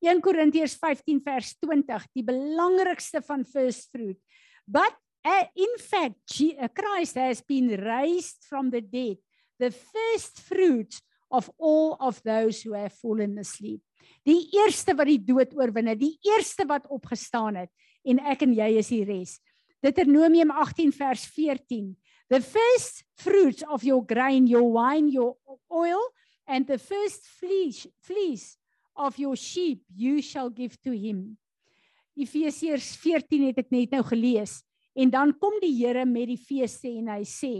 1 Korintiërs 15 vers 20 die belangrikste van first fruit. But uh, in fact uh, Christ has been raised from the dead the first fruits of all of those who have fallen asleep die eerste wat die dood oorwin het die eerste wat opgestaan het en ek en jy is die res Deuteronomium 18 vers 14. The first fruits of your grain, your wine, your oil and the first fleece, fleece of your sheep you shall give to him. Efesiërs 14 het ek net nou gelees en dan kom die Here met die feeste en hy sê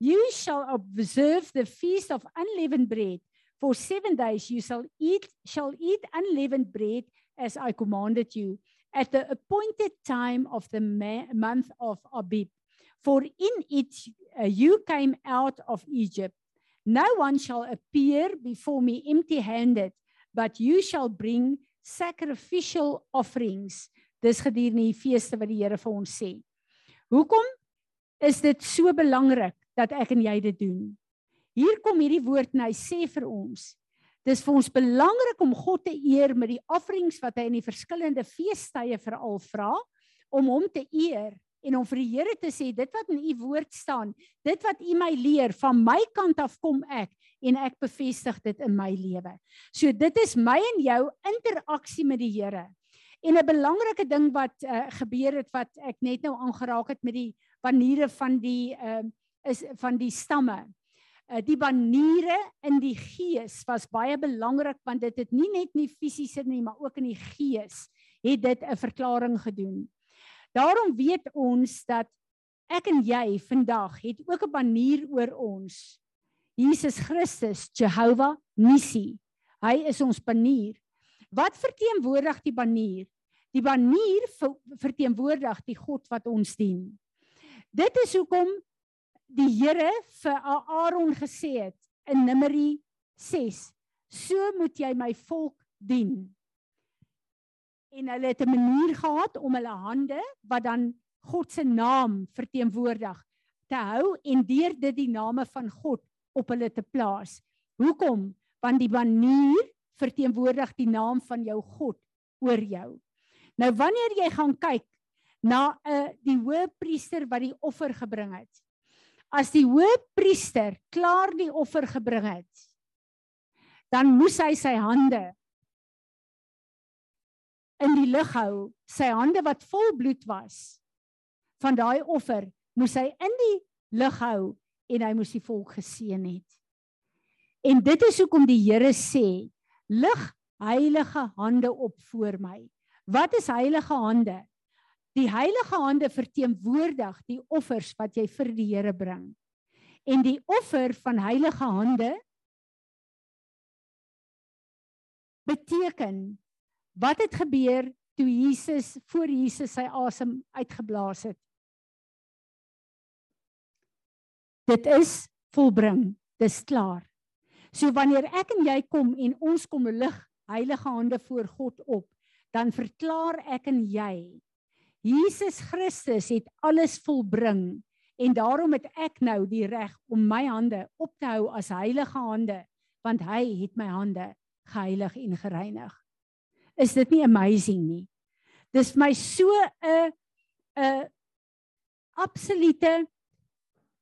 you shall observe the feast of unleavened bread for 7 days you shall eat shall eat unleavened bread as I commanded you at the appointed time of the month of Abib. For in it uh, you came out of Egypt. No one shall appear before me empty handed, but you shall bring sacrificial offerings. Dis gedurende die feeste wat die Here vir ons sê. Hoekom is dit so belangrik dat ek en jy dit doen? Hier kom hierdie woord en hy sê vir ons, Dis vir ons belangrik om God te eer met die offerings wat hy in die verskillende feestydde veral vra om hom te eer en om vir die Here te sê dit wat in u woord staan, dit wat u my leer van my kant af kom ek en ek bevestig dit in my lewe. So dit is my en jou interaksie met die Here. En 'n belangrike ding wat uh, gebeur het wat ek net nou aangeraak het met die paniere van die uh, is van die stamme. Uh, die baniere in die gees was baie belangrik want dit het nie net nie fisiese nie maar ook in die gees het dit 'n verklaring gedoen. Daarom weet ons dat ek en jy vandag het ook 'n banier oor ons. Jesus Christus, Jehovah Nissi. Hy is ons banier. Wat verteenwoordig die banier? Die banier verteenwoordig die God wat ons dien. Dit is hoekom die Here vir Aaron gesê het in Numeri 6: "So moet jy my volk dien." En hulle het 'n manier gehad om hulle hande wat dan God se naam verteenwoordig te hou en deur dit die name van God op hulle te plaas. Hoekom? Want die manier verteenwoordig die naam van jou God oor jou. Nou wanneer jy gaan kyk na 'n uh, die hoëpriester wat die offer gebring het as die hoëpriester klaar die offer gebring het, dan moes hy sy hande in die lug hou, sy hande wat vol bloed was van daai offer, moes hy in die lug hou en hy moes die volk geseën het. En dit is hoekom die Here sê, lig heilige hande op voor my. Wat is heilige hande? Die heilige hande verteenwoordig die offers wat jy vir die Here bring. En die offer van heilige hande beteken wat het gebeur toe Jesus voor Jesus sy asem uitgeblaas het. Dit is volbring, dis klaar. So wanneer ek en jy kom en ons kom lig heilige hande voor God op, dan verklaar ek en jy Jesus Christus het alles volbring en daarom het ek nou die reg om my hande op te hou as heilige hande want hy het my hande geheilig en gereinig. Is dit nie amazing nie? Dis vir my so 'n 'n absolute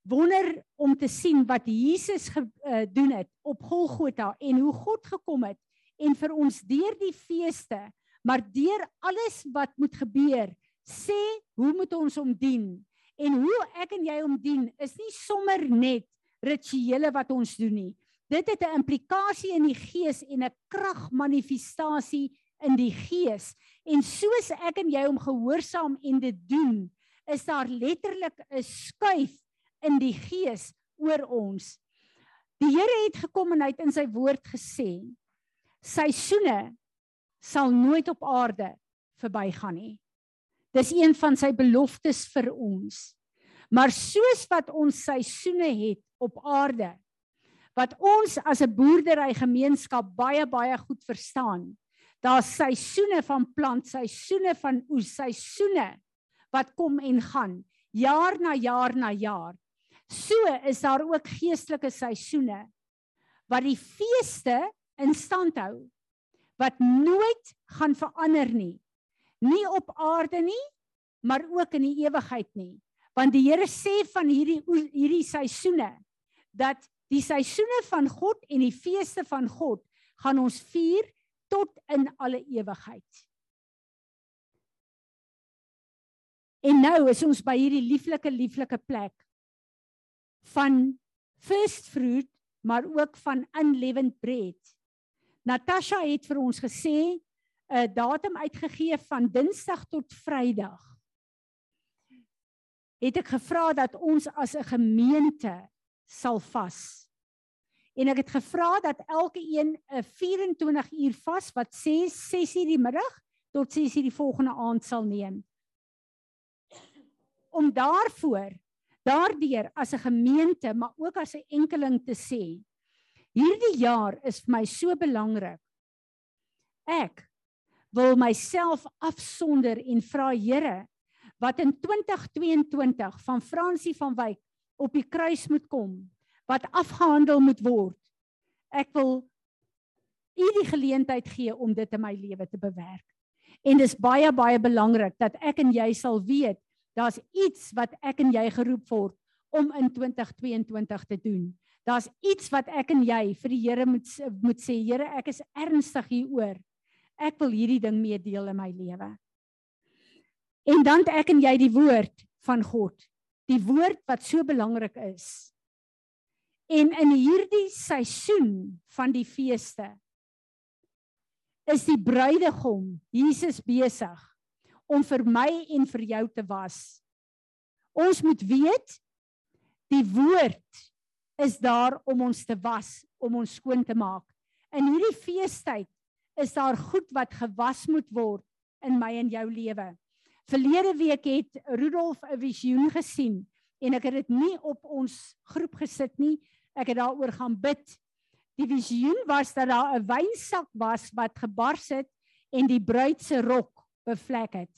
wonder om te sien wat Jesus gedoen uh, het op Golgotha en hoe God gekom het en vir ons deur die feeste maar deur alles wat moet gebeur sê hoe moet ons hom dien? En hoe ek en jy hom dien is nie sommer net rituele wat ons doen nie. Dit het 'n implikasie in die gees en 'n kragmanifestasie in die gees. En soos ek en jy hom gehoorsaam en dit doen, is daar letterlik 'n skuif in die gees oor ons. Die Here het gekom en hy het in sy woord gesê: Seisoene sal nooit op aarde verbygaan nie. Dis een van sy beloftes vir ons. Maar soos wat ons seisoene het op aarde wat ons as 'n boerdery gemeenskap baie baie goed verstaan. Daar's seisoene van plant, seisoene van oes, seisoene wat kom en gaan, jaar na jaar na jaar. So is daar ook geestelike seisoene wat die feeste in stand hou wat nooit gaan verander nie. Nie op aarde nie, maar ook in die ewigheid nie. Want die Here sê van hierdie hierdie seisoene dat die seisoene van God en die feeste van God gaan ons vier tot in alle ewigheid. En nou is ons by hierdie lieflike lieflike plek van first fruit maar ook van unleavened bread. Natasha het vir ons gesê 'n datum uitgegee van Dinsdag tot Vrydag. Het ek gevra dat ons as 'n gemeente sal vas. En ek het gevra dat elke een 'n 24 uur vas wat sê 6:00 die middag tot 6:00 die volgende aand sal neem. Om daarvoor daardeur as 'n gemeente, maar ook as 'n enkeling te sê, hierdie jaar is vir my so belangrik. Ek wil myself afsonder en vra Here wat in 2022 van Fransie van Wyk op die kruis moet kom, wat afgehandel moet word. Ek wil u die geleentheid gee om dit in my lewe te bewerk. En dis baie baie belangrik dat ek en jy sal weet Daar's iets wat ek en jy geroep word om in 2022 te doen. Daar's iets wat ek en jy vir die Here moet moet sê, Here, ek is ernstig hieroor. Ek wil hierdie ding meedeel in my lewe. En dan ek en jy die woord van God, die woord wat so belangrik is. En in hierdie seisoen van die feeste is die bruidegom Jesus besig om vir my en vir jou te was. Ons moet weet die woord is daar om ons te was, om ons skoon te maak. In hierdie feestyd is daar goed wat gewas moet word in my en jou lewe. Verlede week het Rudolf 'n visioen gesien en ek het dit nie op ons groep gesit nie. Ek het daaroor gaan bid. Die visioen was dat daar 'n wynsak was wat gebars het en die bruid se rok bevlek het.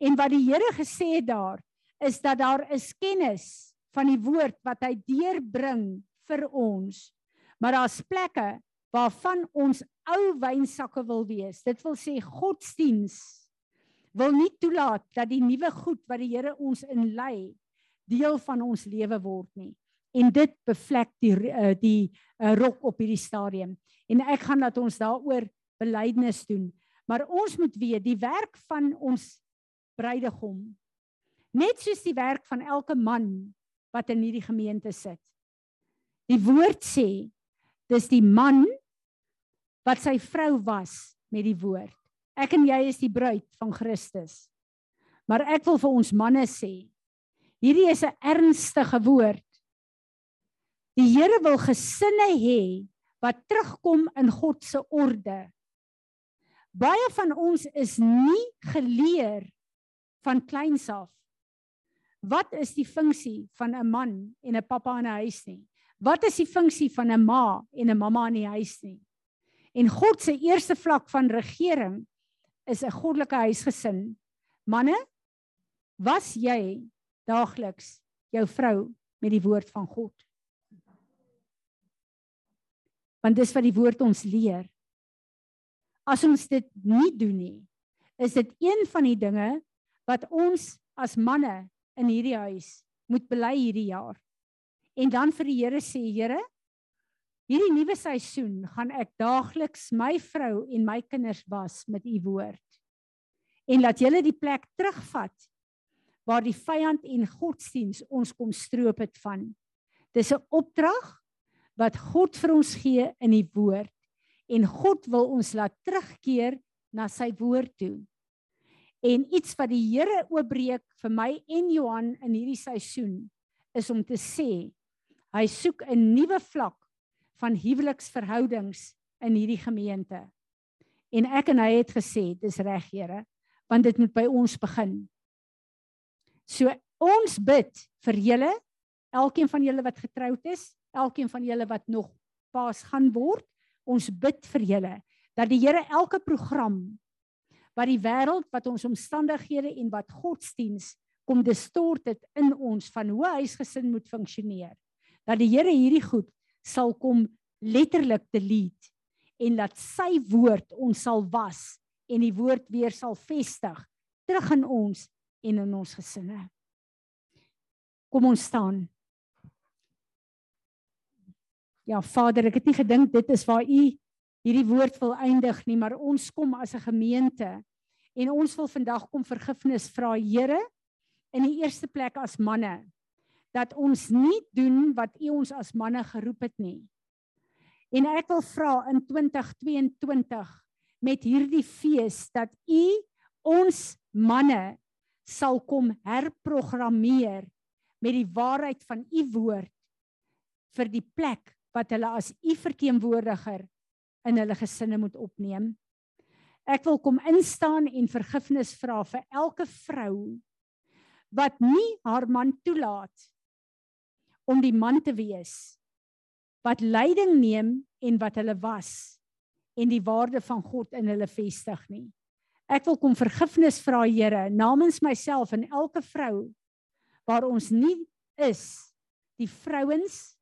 En wat die Here gesê het daar is dat daar is kennis van die woord wat hy deurbring vir ons. Maar daar's plekke waarvan ons ou wynsakke wil wees. Dit wil sê godsdiens wil nie toelaat dat die nuwe goed wat die Here ons inlei deel van ons lewe word nie. En dit bevlek die uh, die uh, rok op hierdie stadium. En ek gaan dat ons daaroor belydenis doen. Maar ons moet weet die werk van ons bruidegom net soos die werk van elke man wat in hierdie gemeente sit. Die woord sê dis die man wat sy vrou was met die woord. Ek en jy is die bruid van Christus. Maar ek wil vir ons manne sê hierdie is 'n ernstige woord. Die Here wil gesinne hê wat terugkom in God se orde baie van ons is nie geleer van kleins af. Wat is die funksie van 'n man en 'n pappa in 'n huis nie? Wat is die funksie van 'n ma en 'n mamma in die huis nie? En God se eerste vlak van regering is 'n goddelike huisgesin. Manne, was jy daagliks jou vrou met die woord van God? Want dis wat die woord ons leer. As ons dit nie doen nie, is dit een van die dinge wat ons as manne in hierdie huis moet bely hierdie jaar. En dan vir die Here sê, Here, hierdie nuwe seisoen gaan ek daagliks my vrou en my kinders was met u woord. En laat julle die plek terugvat waar die vyand en godsdiens ons kom stroop het van. Dis 'n opdrag wat God vir ons gee in die woord en God wil ons laat terugkeer na sy woord toe. En iets wat die Here oopbreek vir my en Johan in hierdie seisoen is om te sê Hy soek 'n nuwe vlak van huweliksverhoudings in hierdie gemeente. En ek en hy het gesê, dis reg, Here, want dit moet by ons begin. So ons bid vir julle, elkeen van julle wat getroud is, elkeen van julle wat nog paas gaan word, ons bid vir julle dat die Here elke program wat die wêreld wat ons omstandighede en wat godsdiens kom distort dit in ons van hoe huisgesin moet funksioneer dat die Here hierdie goed sal kom letterlik delete en laat sy woord ons sal was en die woord weer sal vestig terug in ons en in ons gesinne. Kom ons staan. Ja, Vader, ek het nie gedink dit is waar u hierdie woord wil eindig nie, maar ons kom as 'n gemeente en ons wil vandag kom vergifnis vra, Here, in die eerste plek as manne dat ons nie doen wat u ons as manne geroep het nie. En ek wil vra in 2022 met hierdie fees dat u ons manne sal kom herprogrammeer met die waarheid van u woord vir die plek wat hulle as u verteenwoordiger in hulle gesinne moet opneem. Ek wil kom instaan en vergifnis vra vir elke vrou wat nie haar man toelaat om die man te wees wat leiding neem en wat hulle was en die waarde van God in hulle vestig nie. Ek wil kom vergifnis vra Here namens myself en elke vrou waar ons nie is die vrouens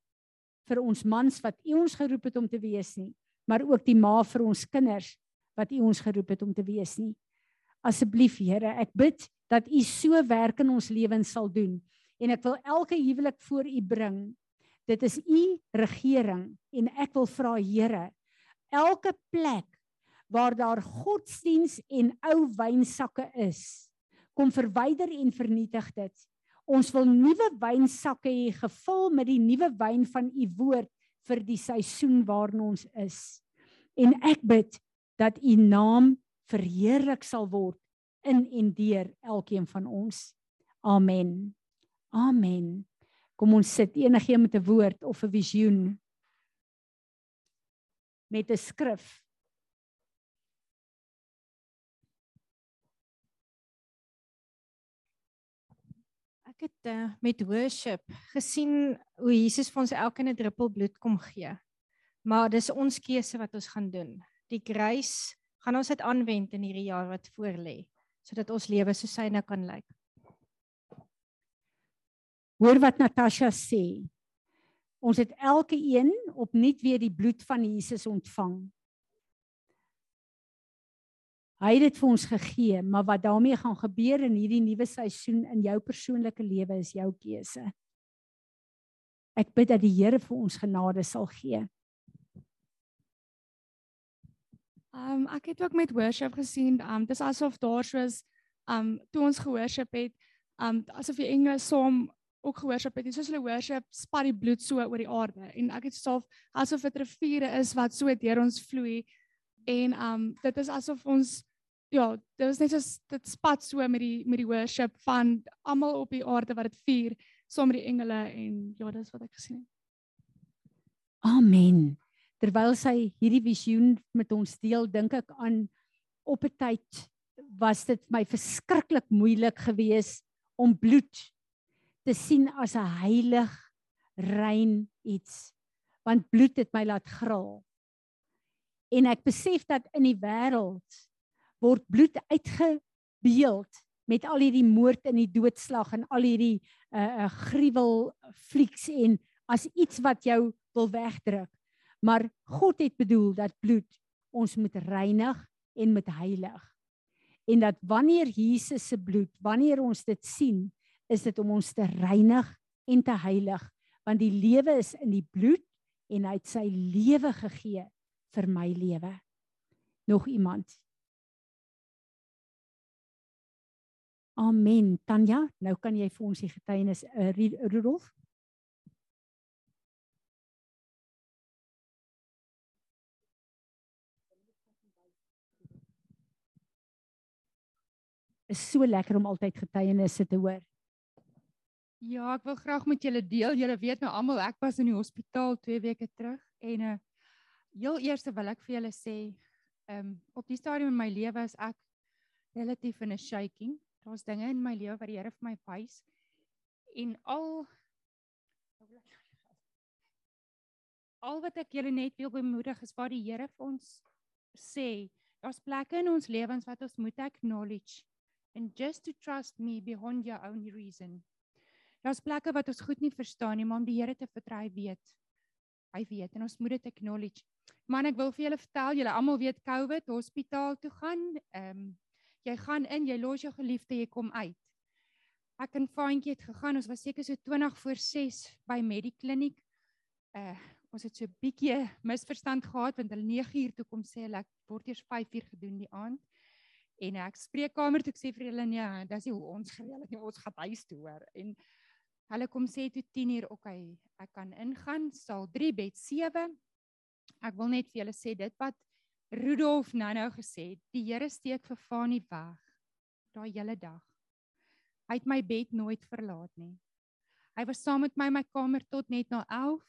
vir ons mans wat U ons geroep het om te wees nie, maar ook die ma vir ons kinders wat U ons geroep het om te wees nie. Asseblief Here, ek bid dat U so werk in ons lewens sal doen en ek wil elke huwelik voor u bring. Dit is u regering en ek wil vra Here, elke plek waar daar godsdiens en ou wynsakke is, kom verwyder en vernietig dit. Ons wil nuwe wynsakke hê gevul met die nuwe wyn van u woord vir die seisoen waarin ons is. En ek bid dat u naam verheerlik sal word in en deur elkeen van ons. Amen. Amen. Kom ons sit enigiemand met 'n woord of 'n visioen met 'n skrif. Ek het uh, met worship gesien hoe Jesus vir ons elke 'n druppel bloed kom gee. Maar dis ons keuse wat ons gaan doen. Die grace gaan ons dit aanwend in hierdie jaar wat voorlê sodat ons lewe so syne kan lyk. Hoor wat Natasha sê. Ons het elke een opnuut weer die bloed van Jesus ontvang. Hy het dit vir ons gegee, maar wat daarmee gaan gebeur in hierdie nuwe seisoen in jou persoonlike lewe is jou keuse. Ek bid dat die Here vir ons genade sal gee. Um ek het ook met worship gesien, um dis asof daar soos um toe ons gehoorship het, um asof die engele saam ook gehoorship het. En soos hulle worship, spat die bloed so oor die aarde en ek het self asof dit riviere is wat so deur ons vloei en um dit is asof ons ja, dit is net soos dit spat so met die met die worship van almal op die aarde wat dit vier saam met die engele en ja, dis wat ek gesien het. Amen. Terwyl sy hierdie visioen met ons deel, dink ek aan op 'n tyd was dit my verskriklik moeilik geweest om bloed te sien as 'n heilig rein iets want bloed het my laat gril en ek besef dat in die wêreld word bloed uitgebeeld met al hierdie moord en die doodslag en al hierdie uh, uh gruwel flieks en as iets wat jou wil wegdruk maar God het bedoel dat bloed ons moet reinig en moet heilig en dat wanneer Jesus se bloed wanneer ons dit sien is dit om ons te reinig en te heilig want die lewe is in die bloed en hy het sy lewe gegee vir my lewe. Nog iemand? Amen. Tanya, nou kan jy vir ons die getuienis uh, Rudolf. is so lekker om altyd getuienisse te hoor. Ja, ek wil graag met julle deel. Julle weet nou almal ek was in die hospitaal 2 weke terug en uh heel eers wil ek vir julle sê, ehm um, op die stadium in my lewe is ek relatief in 'n shaking. Daar's dinge in my lewe wat die Here vir my wys en al al wat ek julle net wil bemoedig is wat die Here vir ons sê. Daar's plekke in ons lewens wat ons moet acknowledge and just to trust me beyond your own reason. Daar's plekke wat ons goed nie verstaan nie, maar om die Here te vertrou, weet. Hy weet en ons moet dit acknowledge. Man, ek wil vir julle vertel, julle almal weet COVID, hospitaal toe gaan. Ehm um, jy gaan in, jy los jou geliefde, jy kom uit. Ek en Faantjie het gegaan. Ons was seker so 20 voor 6 by Medikliniek. Uh ons het so 'n bietjie misverstand gehad want hulle 9 uur toe kom sê hulle ek word eers 5 uur gedoen die aand. En ek spreekkamer toe ek sê vir hulle nee, dis nie hoe ons gereël het nie, ons gaan huis toe hoor. En Hulle kom sê toe 10 uur, oké, okay, ek kan ingaan, saal 3 bed 7. Ek wil net vir julle sê dit wat Rudolf nou-nou gesê die Here steek vir Fanie weg daai hele dag. Hy het my bed nooit verlaat nie. Hy was saam met my in my kamer tot net na 11.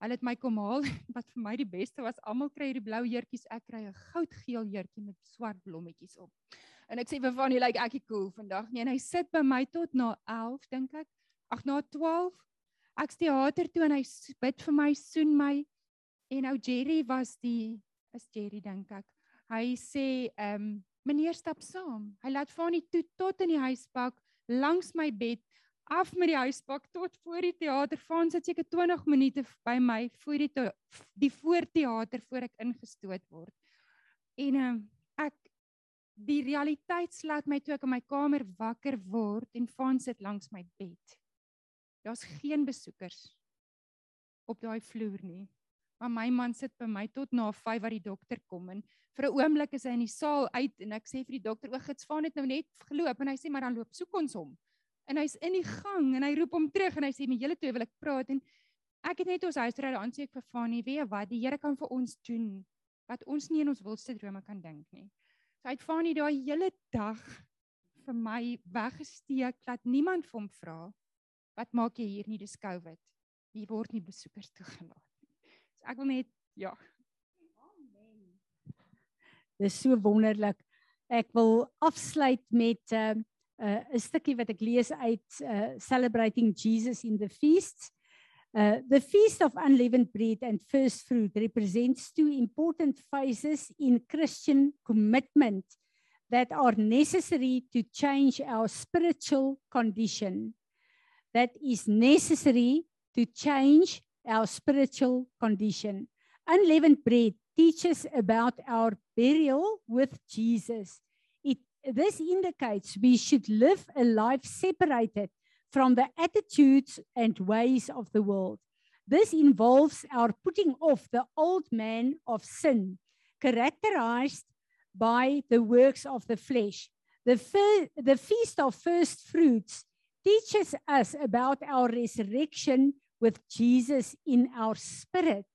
Hulle het my kom haal wat vir my die beste was. Almal kry hierdie blou jurkies, ek kry 'n goudgeel jurkie met swart blommetjies op. En ek sê vir Fanie, lyk like, ek cool vandag nie. En hy sit by my tot na 11, dink ek ag na 12 ek's teater toe en hy bid vir my soen my en ou Jerry was die is Jerry dink ek. Hy sê ehm um, meneer stap saam. Hy laat Fanie toe tot in die huispak langs my bed af met die huispak tot voor die teater Fanie sit seker 20 minute by my voor die die voorteater voor ek ingestoot word. En ehm um, ek die realiteit slaat my toe ek in my kamer wakker word en Fanie sit langs my bed. Daar's geen besoekers op daai vloer nie. Maar my man sit by my tot na 5 wat die dokter kom en vir 'n oomblik is hy in die saal uit en ek sê vir die dokter o, gits vaan het nou net geloop en hy sê maar dan loop soek ons hom. En hy's in die gang en hy roep hom terug en hy sê met julle twee wil ek praat en ek het net ons huisrede aanseek vir Fanie, weet wat, die Here kan vir ons doen wat ons nie in ons wildste drome kan dink nie. So hy het Fanie daai hele dag vir my weggesteek dat niemand vir hom vra wat maak jy hier nie dis COVID. Hier word nie besoekers toegelaat ek wil net ja. Amen. Dis so wonderlik. Ek wil afsluit met 'n uh, 'n uh, stukkie wat ek lees uit uh, Celebrating Jesus in the Feast. Uh, the Feast of Unleavened Bread and First Fruit represents two important phases in Christian commitment that are necessary to change our spiritual condition that is necessary to change our spiritual condition. Unleavened bread teaches about our burial with Jesus. It, this indicates we should live a life separated from the attitudes and ways of the world. This involves our putting off the old man of sin, characterized by the works of the flesh. The, the feast of first fruits teaches us about our resurrection with Jesus in our spirit,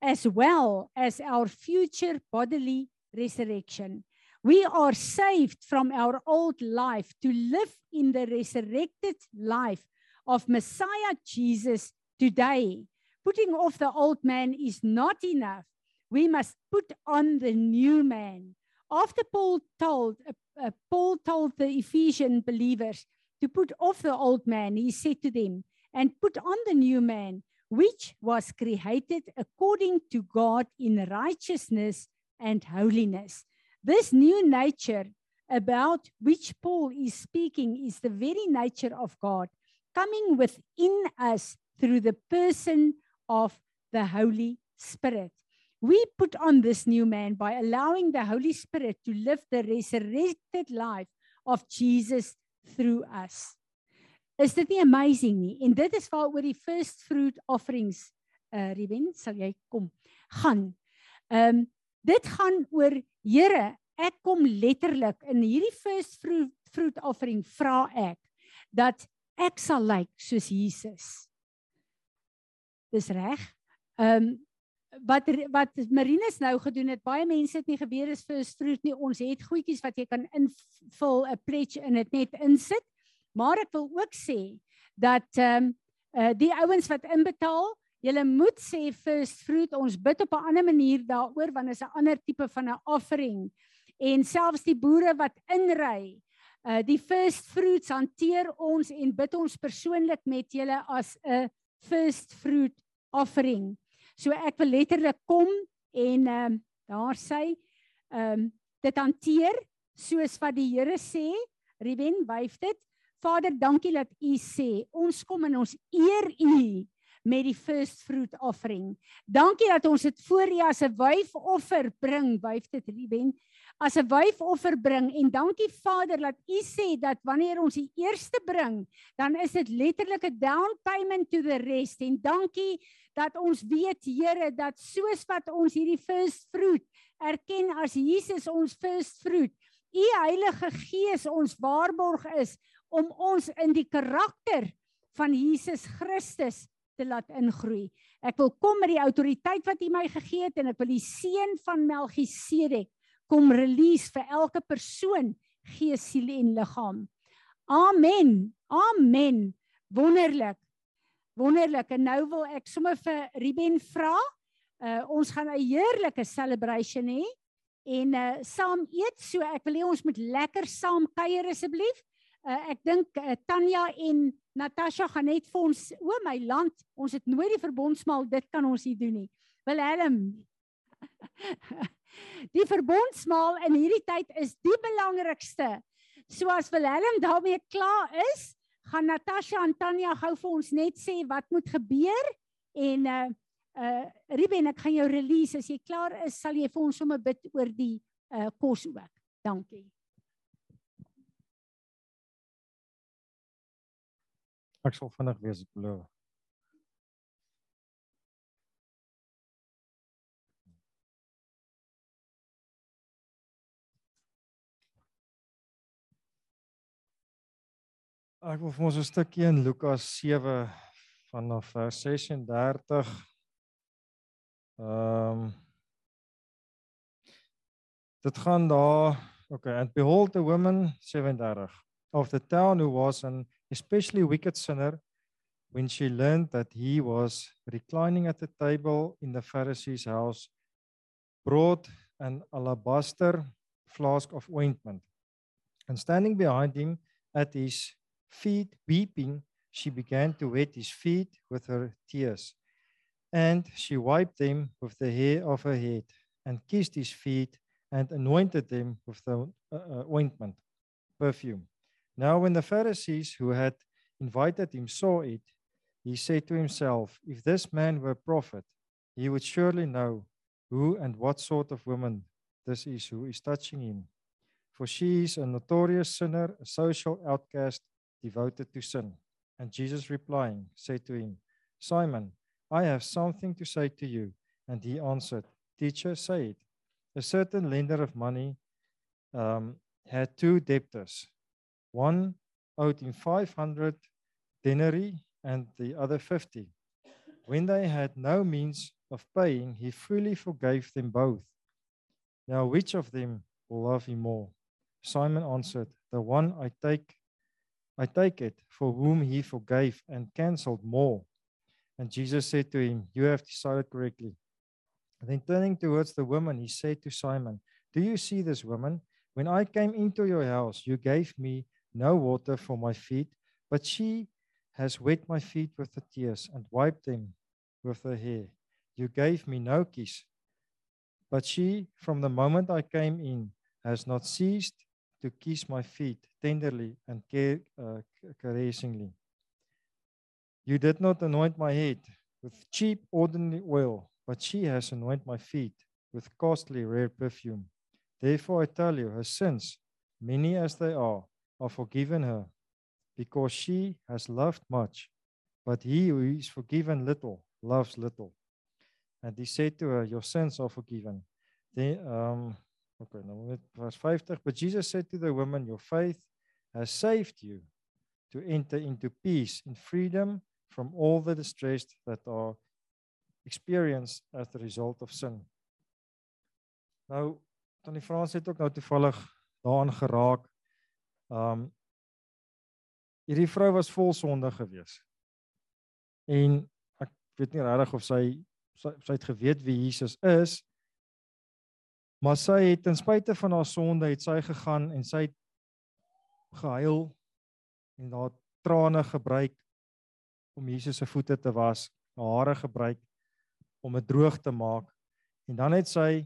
as well as our future bodily resurrection. We are saved from our old life to live in the resurrected life of Messiah Jesus today. Putting off the old man is not enough. We must put on the new man. After Paul told, uh, uh, Paul told the Ephesian believers, to put off the old man, he said to them, and put on the new man, which was created according to God in righteousness and holiness. This new nature about which Paul is speaking is the very nature of God, coming within us through the person of the Holy Spirit. We put on this new man by allowing the Holy Spirit to live the resurrected life of Jesus through us. Is dit nie amazing nie? En dit is waar oor die first fruit offerings uh Ruben, sal jy kom gaan. Ehm um, dit gaan oor Here, ek kom letterlik in hierdie first fruit fruit offering vra ek dat ek sal lyk like soos Jesus. Dis reg. Ehm um, wat wat Marinus nou gedoen het, baie mense het nie geweet is vir fruit nie. Ons het goedjies wat jy kan invul 'n pledge in dit net insit. Maar ek wil ook sê dat ehm um, uh, die ouens wat inbetaal, julle moet sê first fruit. Ons bid op 'n ander manier daaroor want is 'n ander tipe van 'n offering. En selfs die boere wat inry, uh die first fruits hanteer ons en bid ons persoonlik met julle as 'n first fruit offering. So ek wil letterlik kom en ehm um, daar sê ehm um, dit hanteer soos wat die Here sê. Ruben, wyf dit. Vader, dankie dat U sê ons kom en ons eer U met die first fruit offering. Dankie dat ons dit voor U as 'n wyfoffer bring, wyf dit Ruben as 'n wyfoffer bring en dankie Vader dat U sê dat wanneer ons die eerste bring, dan is dit letterlik 'n down payment to the rest en dankie dat ons weet Here dat soos wat ons hierdie first fruit erken as Jesus ons first fruit, U Heilige Gees ons waarborg is om ons in die karakter van Jesus Christus te laat ingroei. Ek wil kom met die autoriteit wat U my gegee het en ek wil die seën van Melchisedek kom release vir elke persoon gees, siel en liggaam. Amen. Amen. Wonderlik. Wonderlik. En nou wil ek sommer vir Ruben vra. Uh ons gaan 'n heerlike celebration hê en uh saam eet. So ek wil hê ons moet lekker saam kuier asseblief. Uh ek dink uh, Tanya en Natasha gaan net vir ons o my land. Ons het nooit die verbondsmaal dit kan ons nie doen nie. Wilhelm. Die verbondsmaal in hierdie tyd is die belangrikste. So as Willem daarmee klaar is, gaan Natasha en Tanya gou vir ons net sê wat moet gebeur en uh uh Ruben ek gaan jou release as jy klaar is sal jy vir ons sommer bid oor die uh kos ook. Dankie. Ek sal vinnig wees, ek belowe. Ek wil vir ons 'n stukkie in Lukas 7 vanaf vers 36. Ehm um, Dit gaan daar, okay, and behold the woman 37 of the town who was an especially wicked sinner when she learned that he was reclining at the table in the Pharisee's house brought an alabaster flask of ointment and standing behind him at his feet, weeping, she began to wet his feet with her tears. And she wiped them with the hair of her head, and kissed his feet, and anointed them with the uh, uh, ointment, perfume. Now, when the Pharisees who had invited him saw it, he said to himself, If this man were a prophet, he would surely know who and what sort of woman this is who is touching him. For she is a notorious sinner, a social outcast devoted to sin. And Jesus replying said to him, Simon, I have something to say to you. And he answered, Teacher, say it. A certain lender of money um, had two debtors. One owed him 500 denarii and the other 50. When they had no means of paying, he freely forgave them both. Now, which of them will love him more? Simon answered, The one I take I take it for whom he forgave and cancelled more. And Jesus said to him, You have decided correctly. And then turning towards the woman, he said to Simon, Do you see this woman? When I came into your house, you gave me no water for my feet, but she has wet my feet with her tears and wiped them with her hair. You gave me no kiss, but she, from the moment I came in, has not ceased to kiss my feet tenderly and care, uh, caressingly. You did not anoint my head with cheap, ordinary oil, but she has anointed my feet with costly, rare perfume. Therefore, I tell you, her sins, many as they are, are forgiven her, because she has loved much. But he who is forgiven little loves little. And he said to her, Your sins are forgiven. Then, um, Okay, nou net vers 50. But Jesus said to the woman, Your faith has saved you to enter into peace and freedom from all the distress that are experienced as the result of sin. Nou, Tannie Frans het ook nou toevallig daaraan geraak. Um hierdie vrou was vol sonde gewees. En ek weet nie regtig of sy sy, sy het geweet wie Jesus is. Maar sy het ten spyte van haar sonde het sy gegaan en sy het gehuil en daar trane gebruik om Jesus se voete te was, haar hare gebruik om dit droog te maak. En dan het sy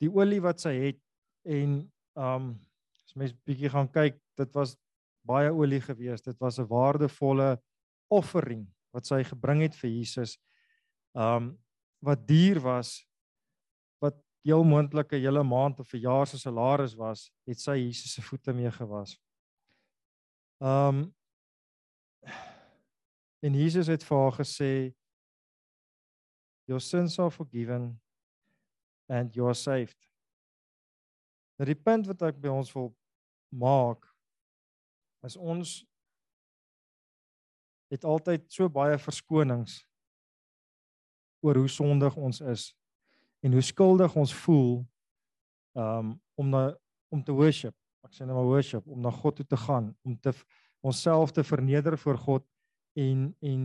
die olie wat sy het en um mens bietjie gaan kyk, dit was baie olie gewees. Dit was 'n waardevolle offering wat sy gebring het vir Jesus. Um wat duur was wat heel moontlike hele maand of 'n jaar se salaris was, het sy Jesus se voete mee gewas. Um en Jesus het vir haar gesê your sins are forgiven and you are saved. Nou die punt wat ek by ons wil maak is ons het altyd so baie verskonings oor hoe sondig ons is en hoe skuldig ons voel um om na om te worship. Ek sê nou maar worship om na God toe te gaan, om te onsself te verneder voor God en en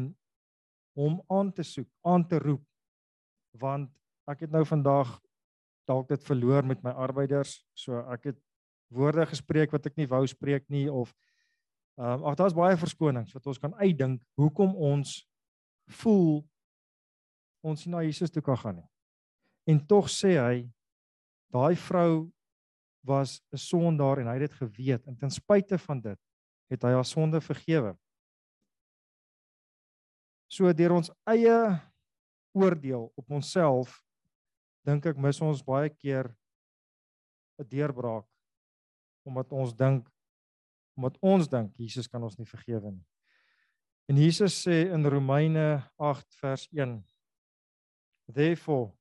hom aan te soek, aan te roep. Want ek het nou vandag dalk dit verloor met my arbeiders, so ek het woorde gespreek wat ek nie wou spreek nie of ehm um, ag daar's baie verskonings wat ons kan uitdink hoekom ons voel ons nie na Jesus toe kan gaan nie. En tog sê hy daai vrou was 'n sondaar en hy het dit geweet en ten spyte van dit het hy haar sonde vergewe. So deur ons eie oordeel op onsself dink ek mis ons baie keer 'n deurbraak omdat ons dink omdat ons dink Jesus kan ons nie vergewe nie. En Jesus sê in Romeine 8 vers 1 Therefore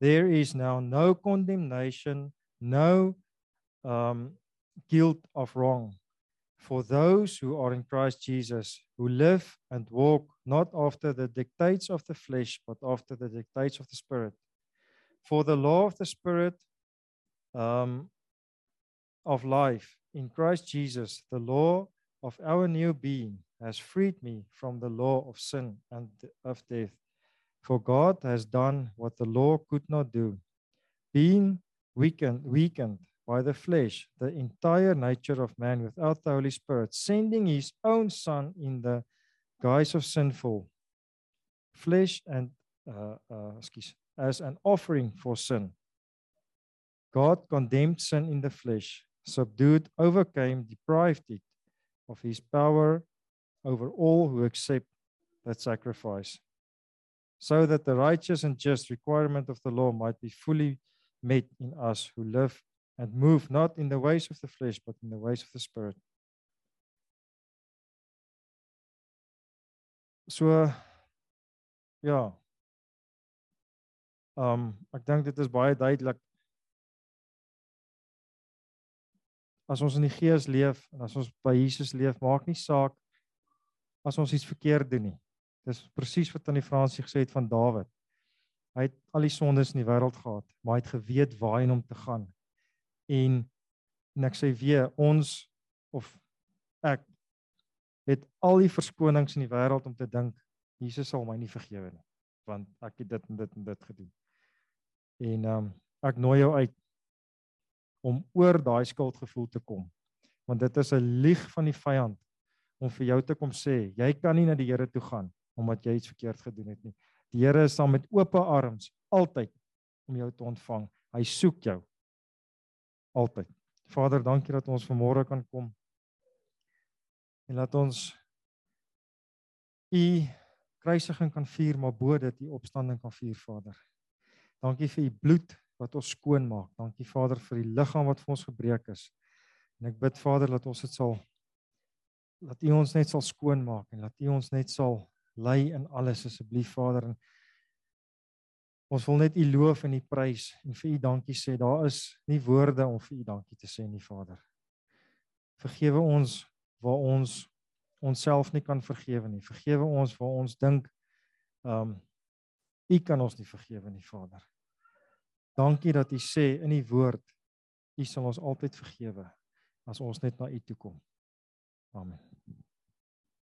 there is now no condemnation no um guilt of wrong for those who are in Christ Jesus who live and walk not after the dictates of the flesh but after the dictates of the spirit for the law of the spirit um of life in Christ Jesus, the law of our new being has freed me from the law of sin and of death. For God has done what the law could not do. Being weakened, weakened by the flesh, the entire nature of man without the Holy Spirit, sending his own Son in the guise of sinful flesh and uh, uh, as an offering for sin. God condemned sin in the flesh subdued, overcame, deprived it of his power over all who accept that sacrifice, so that the righteous and just requirement of the law might be fully met in us who live and move not in the ways of the flesh, but in the ways of the Spirit. So ja. Um ek dink dit is baie duidelik as ons in die gees leef en as ons by Jesus leef, maak nie saak as ons iets verkeerd doen nie. Dis presies wat aan die Fransie gesê het van Dawid. Hy het al die sondes in die wêreld gehad, maar hy het geweet waarheen om te gaan. En en ek sê weer, ons of ek het al die verskonings in die wêreld om te dink Jesus sal my nie vergewe nie, want ek het dit en dit en dit gedoen. En ehm um, ek nooi jou uit om oor daai skuldgevoel te kom. Want dit is 'n lieg van die vyand om vir jou te kom sê jy kan nie na die Here toe gaan omdat jy iets verkeerd gedoen het nie. Die Here is saam met oop arms altyd om jou te ontvang. Hy soek jou altyd. Vader, dankie dat ons vanmôre kan kom. En laat ons u kruisiging kan vier, maar bo dit u opstanding kan vier, Vader. Dankie vir u bloed wat ons skoon maak. Dankie Vader vir die liggaam wat vir ons gebreek is. En ek bid Vader dat ons dit sal dat U ons net sal skoon maak en dat U ons net sal lei in alles asseblief Vader. En ons wil net U loof en U prys en vir U dankie sê. Daar is nie woorde om vir U dankie te sê nie Vader. Vergewe ons waar ons onsself nie kan vergewe nie. Vergewe ons waar ons dink ehm um, U kan ons nie vergewe nie Vader. Dankie dat U sê in U woord U sal ons altyd vergewe as ons net na U toe kom. Amen.